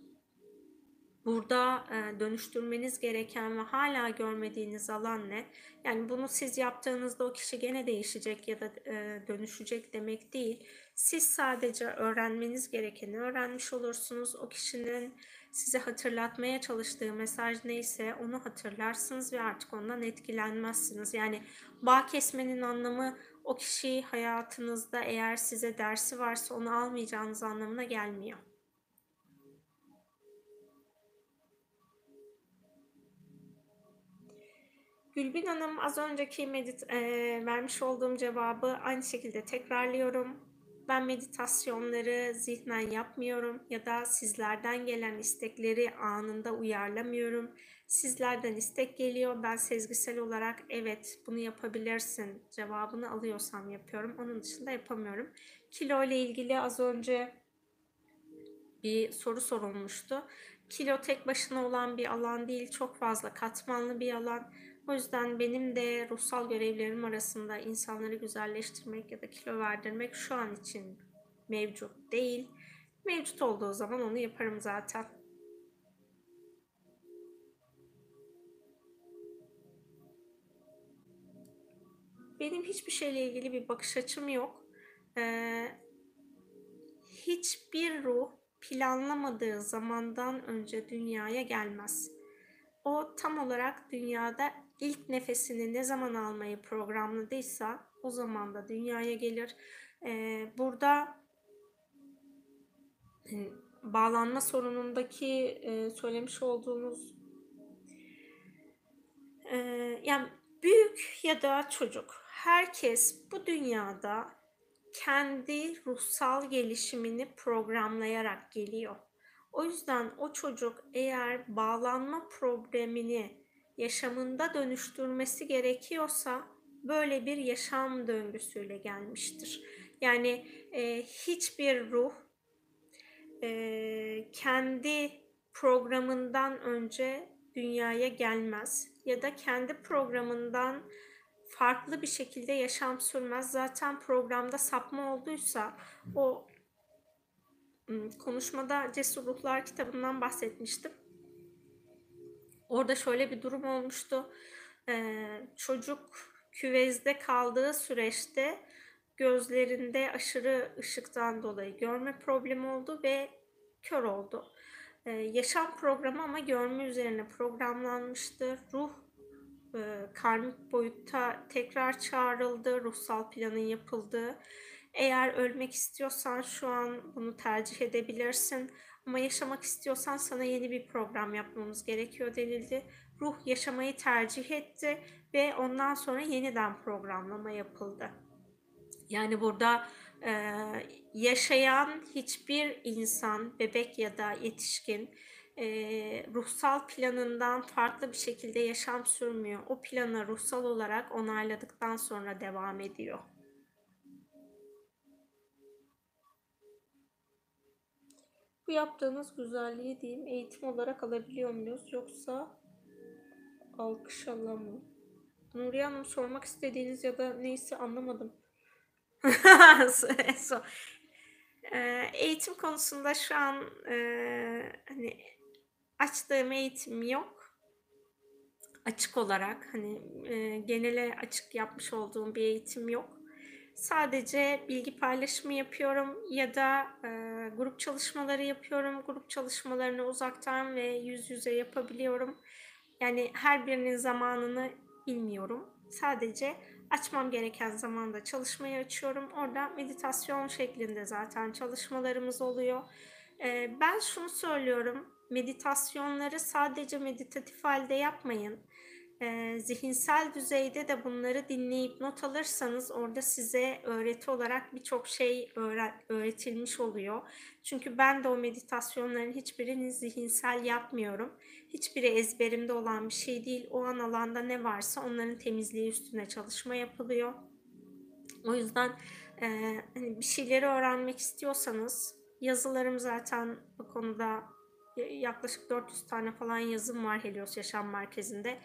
burada e, dönüştürmeniz gereken ve hala görmediğiniz alan ne? Yani bunu siz yaptığınızda o kişi gene değişecek ya da e, dönüşecek demek değil. Siz sadece öğrenmeniz gerekeni öğrenmiş olursunuz. O kişinin size hatırlatmaya çalıştığı mesaj neyse onu hatırlarsınız ve artık ondan etkilenmezsiniz. Yani bağ kesmenin anlamı o kişi hayatınızda eğer size dersi varsa onu almayacağınız anlamına gelmiyor. Gülbin Hanım az önceki medit e, vermiş olduğum cevabı aynı şekilde tekrarlıyorum. Ben meditasyonları zihnen yapmıyorum ya da sizlerden gelen istekleri anında uyarlamıyorum. Sizlerden istek geliyor. Ben sezgisel olarak evet bunu yapabilirsin cevabını alıyorsam yapıyorum. Onun dışında yapamıyorum. Kilo ile ilgili az önce bir soru sorulmuştu. Kilo tek başına olan bir alan değil, çok fazla katmanlı bir alan o yüzden benim de ruhsal görevlerim arasında insanları güzelleştirmek ya da kilo verdirmek şu an için mevcut değil. Mevcut olduğu zaman onu yaparım zaten. Benim hiçbir şeyle ilgili bir bakış açım yok. Ee, hiçbir ruh planlamadığı zamandan önce dünyaya gelmez. O tam olarak dünyada ilk nefesini ne zaman almayı programladıysa o zaman da dünyaya gelir. Ee, burada e, bağlanma sorunundaki e, söylemiş olduğunuz e, yani büyük ya da çocuk herkes bu dünyada kendi ruhsal gelişimini programlayarak geliyor. O yüzden o çocuk eğer bağlanma problemini yaşamında dönüştürmesi gerekiyorsa böyle bir yaşam döngüsüyle gelmiştir. Yani e, hiçbir ruh e, kendi programından önce dünyaya gelmez ya da kendi programından farklı bir şekilde yaşam sürmez. Zaten programda sapma olduysa o konuşmada Cesur Ruhlar kitabından bahsetmiştim. Orada şöyle bir durum olmuştu. Ee, çocuk küvezde kaldığı süreçte gözlerinde aşırı ışıktan dolayı görme problemi oldu ve kör oldu. Ee, yaşam programı ama görme üzerine programlanmıştı. Ruh e, karmik boyutta tekrar çağrıldı. Ruhsal planın yapıldığı. Eğer ölmek istiyorsan şu an bunu tercih edebilirsin. Ama yaşamak istiyorsan sana yeni bir program yapmamız gerekiyor denildi. Ruh yaşamayı tercih etti ve ondan sonra yeniden programlama yapıldı. Yani burada e, yaşayan hiçbir insan, bebek ya da yetişkin e, ruhsal planından farklı bir şekilde yaşam sürmüyor. O planı ruhsal olarak onayladıktan sonra devam ediyor. Yaptığınız güzelliği diyeyim eğitim olarak alabiliyor muyuz yoksa alkış mı? Nuriye Hanım sormak istediğiniz ya da neyse anlamadım. (laughs) Ee, eğitim konusunda şu an e, hani açtığım eğitim yok. Açık olarak hani e, genele açık yapmış olduğum bir eğitim yok. Sadece bilgi paylaşımı yapıyorum ya da e, grup çalışmaları yapıyorum. Grup çalışmalarını uzaktan ve yüz yüze yapabiliyorum. Yani her birinin zamanını bilmiyorum. Sadece açmam gereken zamanda çalışmayı açıyorum. Orada meditasyon şeklinde zaten çalışmalarımız oluyor. E, ben şunu söylüyorum. Meditasyonları sadece meditatif halde yapmayın. E, zihinsel düzeyde de bunları dinleyip not alırsanız orada size öğreti olarak birçok şey öğret, öğretilmiş oluyor. Çünkü ben de o meditasyonların hiçbirini zihinsel yapmıyorum. Hiçbiri ezberimde olan bir şey değil. O an alanda ne varsa onların temizliği üstüne çalışma yapılıyor. O yüzden e, hani bir şeyleri öğrenmek istiyorsanız yazılarım zaten bu konuda yaklaşık 400 tane falan yazım var Helios Yaşam Merkezi'nde.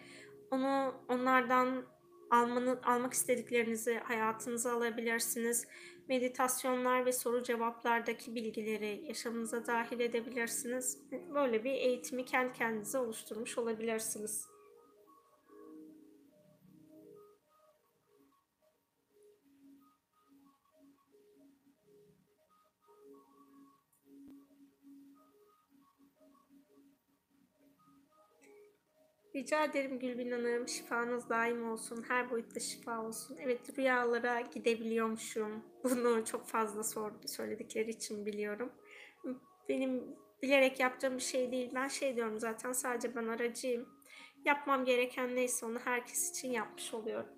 Onu onlardan almanı, almak istediklerinizi hayatınıza alabilirsiniz. Meditasyonlar ve soru cevaplardaki bilgileri yaşamınıza dahil edebilirsiniz. Böyle bir eğitimi kendi kendinize oluşturmuş olabilirsiniz. Rica ederim Gülbin Hanım. Şifanız daim olsun. Her boyutta şifa olsun. Evet rüyalara gidebiliyormuşum. (laughs) Bunu çok fazla sordu, söyledikleri için biliyorum. Benim bilerek yaptığım bir şey değil. Ben şey diyorum zaten sadece ben aracıyım. Yapmam gereken neyse onu herkes için yapmış oluyorum.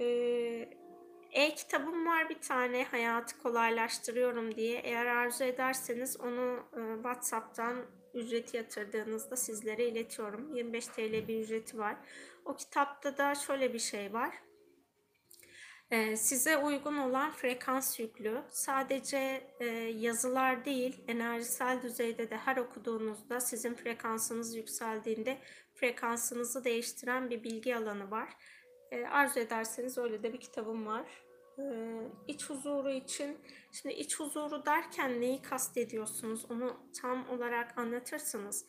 Ee, e-kitabım var bir tane hayatı kolaylaştırıyorum diye. Eğer arzu ederseniz onu e, WhatsApp'tan ücreti yatırdığınızda sizlere iletiyorum. 25 TL bir ücreti var. O kitapta da şöyle bir şey var. E, size uygun olan frekans yüklü. Sadece e, yazılar değil, enerjisel düzeyde de her okuduğunuzda sizin frekansınız yükseldiğinde frekansınızı değiştiren bir bilgi alanı var. E, arzu ederseniz öyle de bir kitabım var. E, iç huzuru için, şimdi iç huzuru derken neyi kastediyorsunuz onu tam olarak anlatırsınız.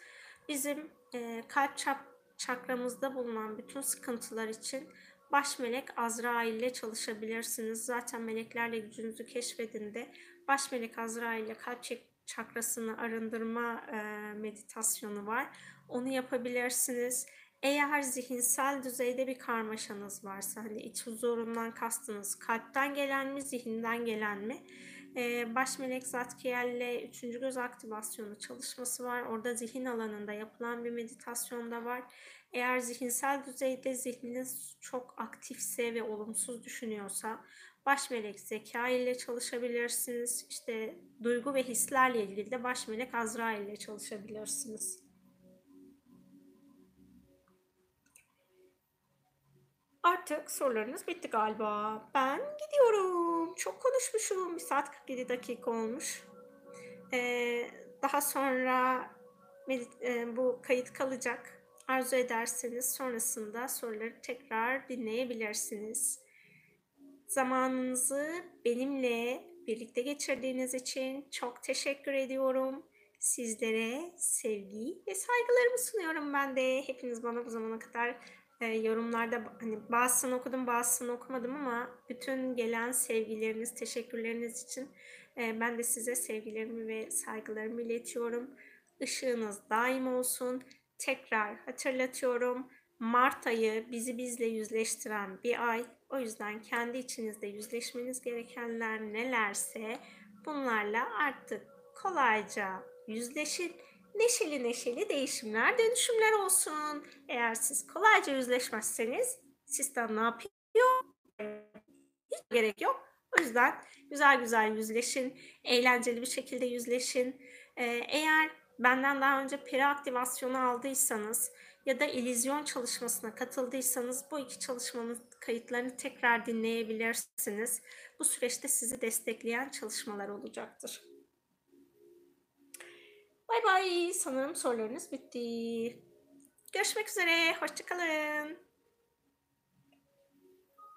Bizim e, kalp çap, çakramızda bulunan bütün sıkıntılar için baş melek Azrail ile çalışabilirsiniz. Zaten meleklerle gücünüzü keşfedin de baş melek Azrail ile kalp çakrasını arındırma e, meditasyonu var. Onu yapabilirsiniz. Eğer zihinsel düzeyde bir karmaşanız varsa, hani iç huzurundan kastınız kalpten gelen mi, zihinden gelen mi? Ee, baş melek Zatkiel ile üçüncü göz aktivasyonu çalışması var. Orada zihin alanında yapılan bir meditasyon da var. Eğer zihinsel düzeyde zihniniz çok aktifse ve olumsuz düşünüyorsa baş melek zeka ile çalışabilirsiniz. İşte duygu ve hislerle ilgili de baş melek Azra ile çalışabilirsiniz. Artık sorularınız bitti galiba. Ben gidiyorum. Çok konuşmuşum. 1 saat 47 dakika olmuş. Ee, daha sonra e, bu kayıt kalacak. Arzu ederseniz sonrasında soruları tekrar dinleyebilirsiniz. Zamanınızı benimle birlikte geçirdiğiniz için çok teşekkür ediyorum. Sizlere sevgi ve saygılarımı sunuyorum ben de. Hepiniz bana bu zamana kadar e, yorumlarda hani bazısını okudum bazısını okumadım ama bütün gelen sevgileriniz, teşekkürleriniz için e, ben de size sevgilerimi ve saygılarımı iletiyorum. Işığınız daim olsun. Tekrar hatırlatıyorum. Mart ayı bizi bizle yüzleştiren bir ay. O yüzden kendi içinizde yüzleşmeniz gerekenler nelerse bunlarla artık kolayca yüzleşin neşeli neşeli değişimler, dönüşümler olsun. Eğer siz kolayca yüzleşmezseniz sistem ne yapıyor? Hiç gerek yok. O yüzden güzel güzel yüzleşin, eğlenceli bir şekilde yüzleşin. Ee, eğer benden daha önce peri aktivasyonu aldıysanız ya da illüzyon çalışmasına katıldıysanız bu iki çalışmanın kayıtlarını tekrar dinleyebilirsiniz. Bu süreçte sizi destekleyen çalışmalar olacaktır. Bay bay. Sanırım sorularınız bitti. Görüşmek üzere. Hoşçakalın.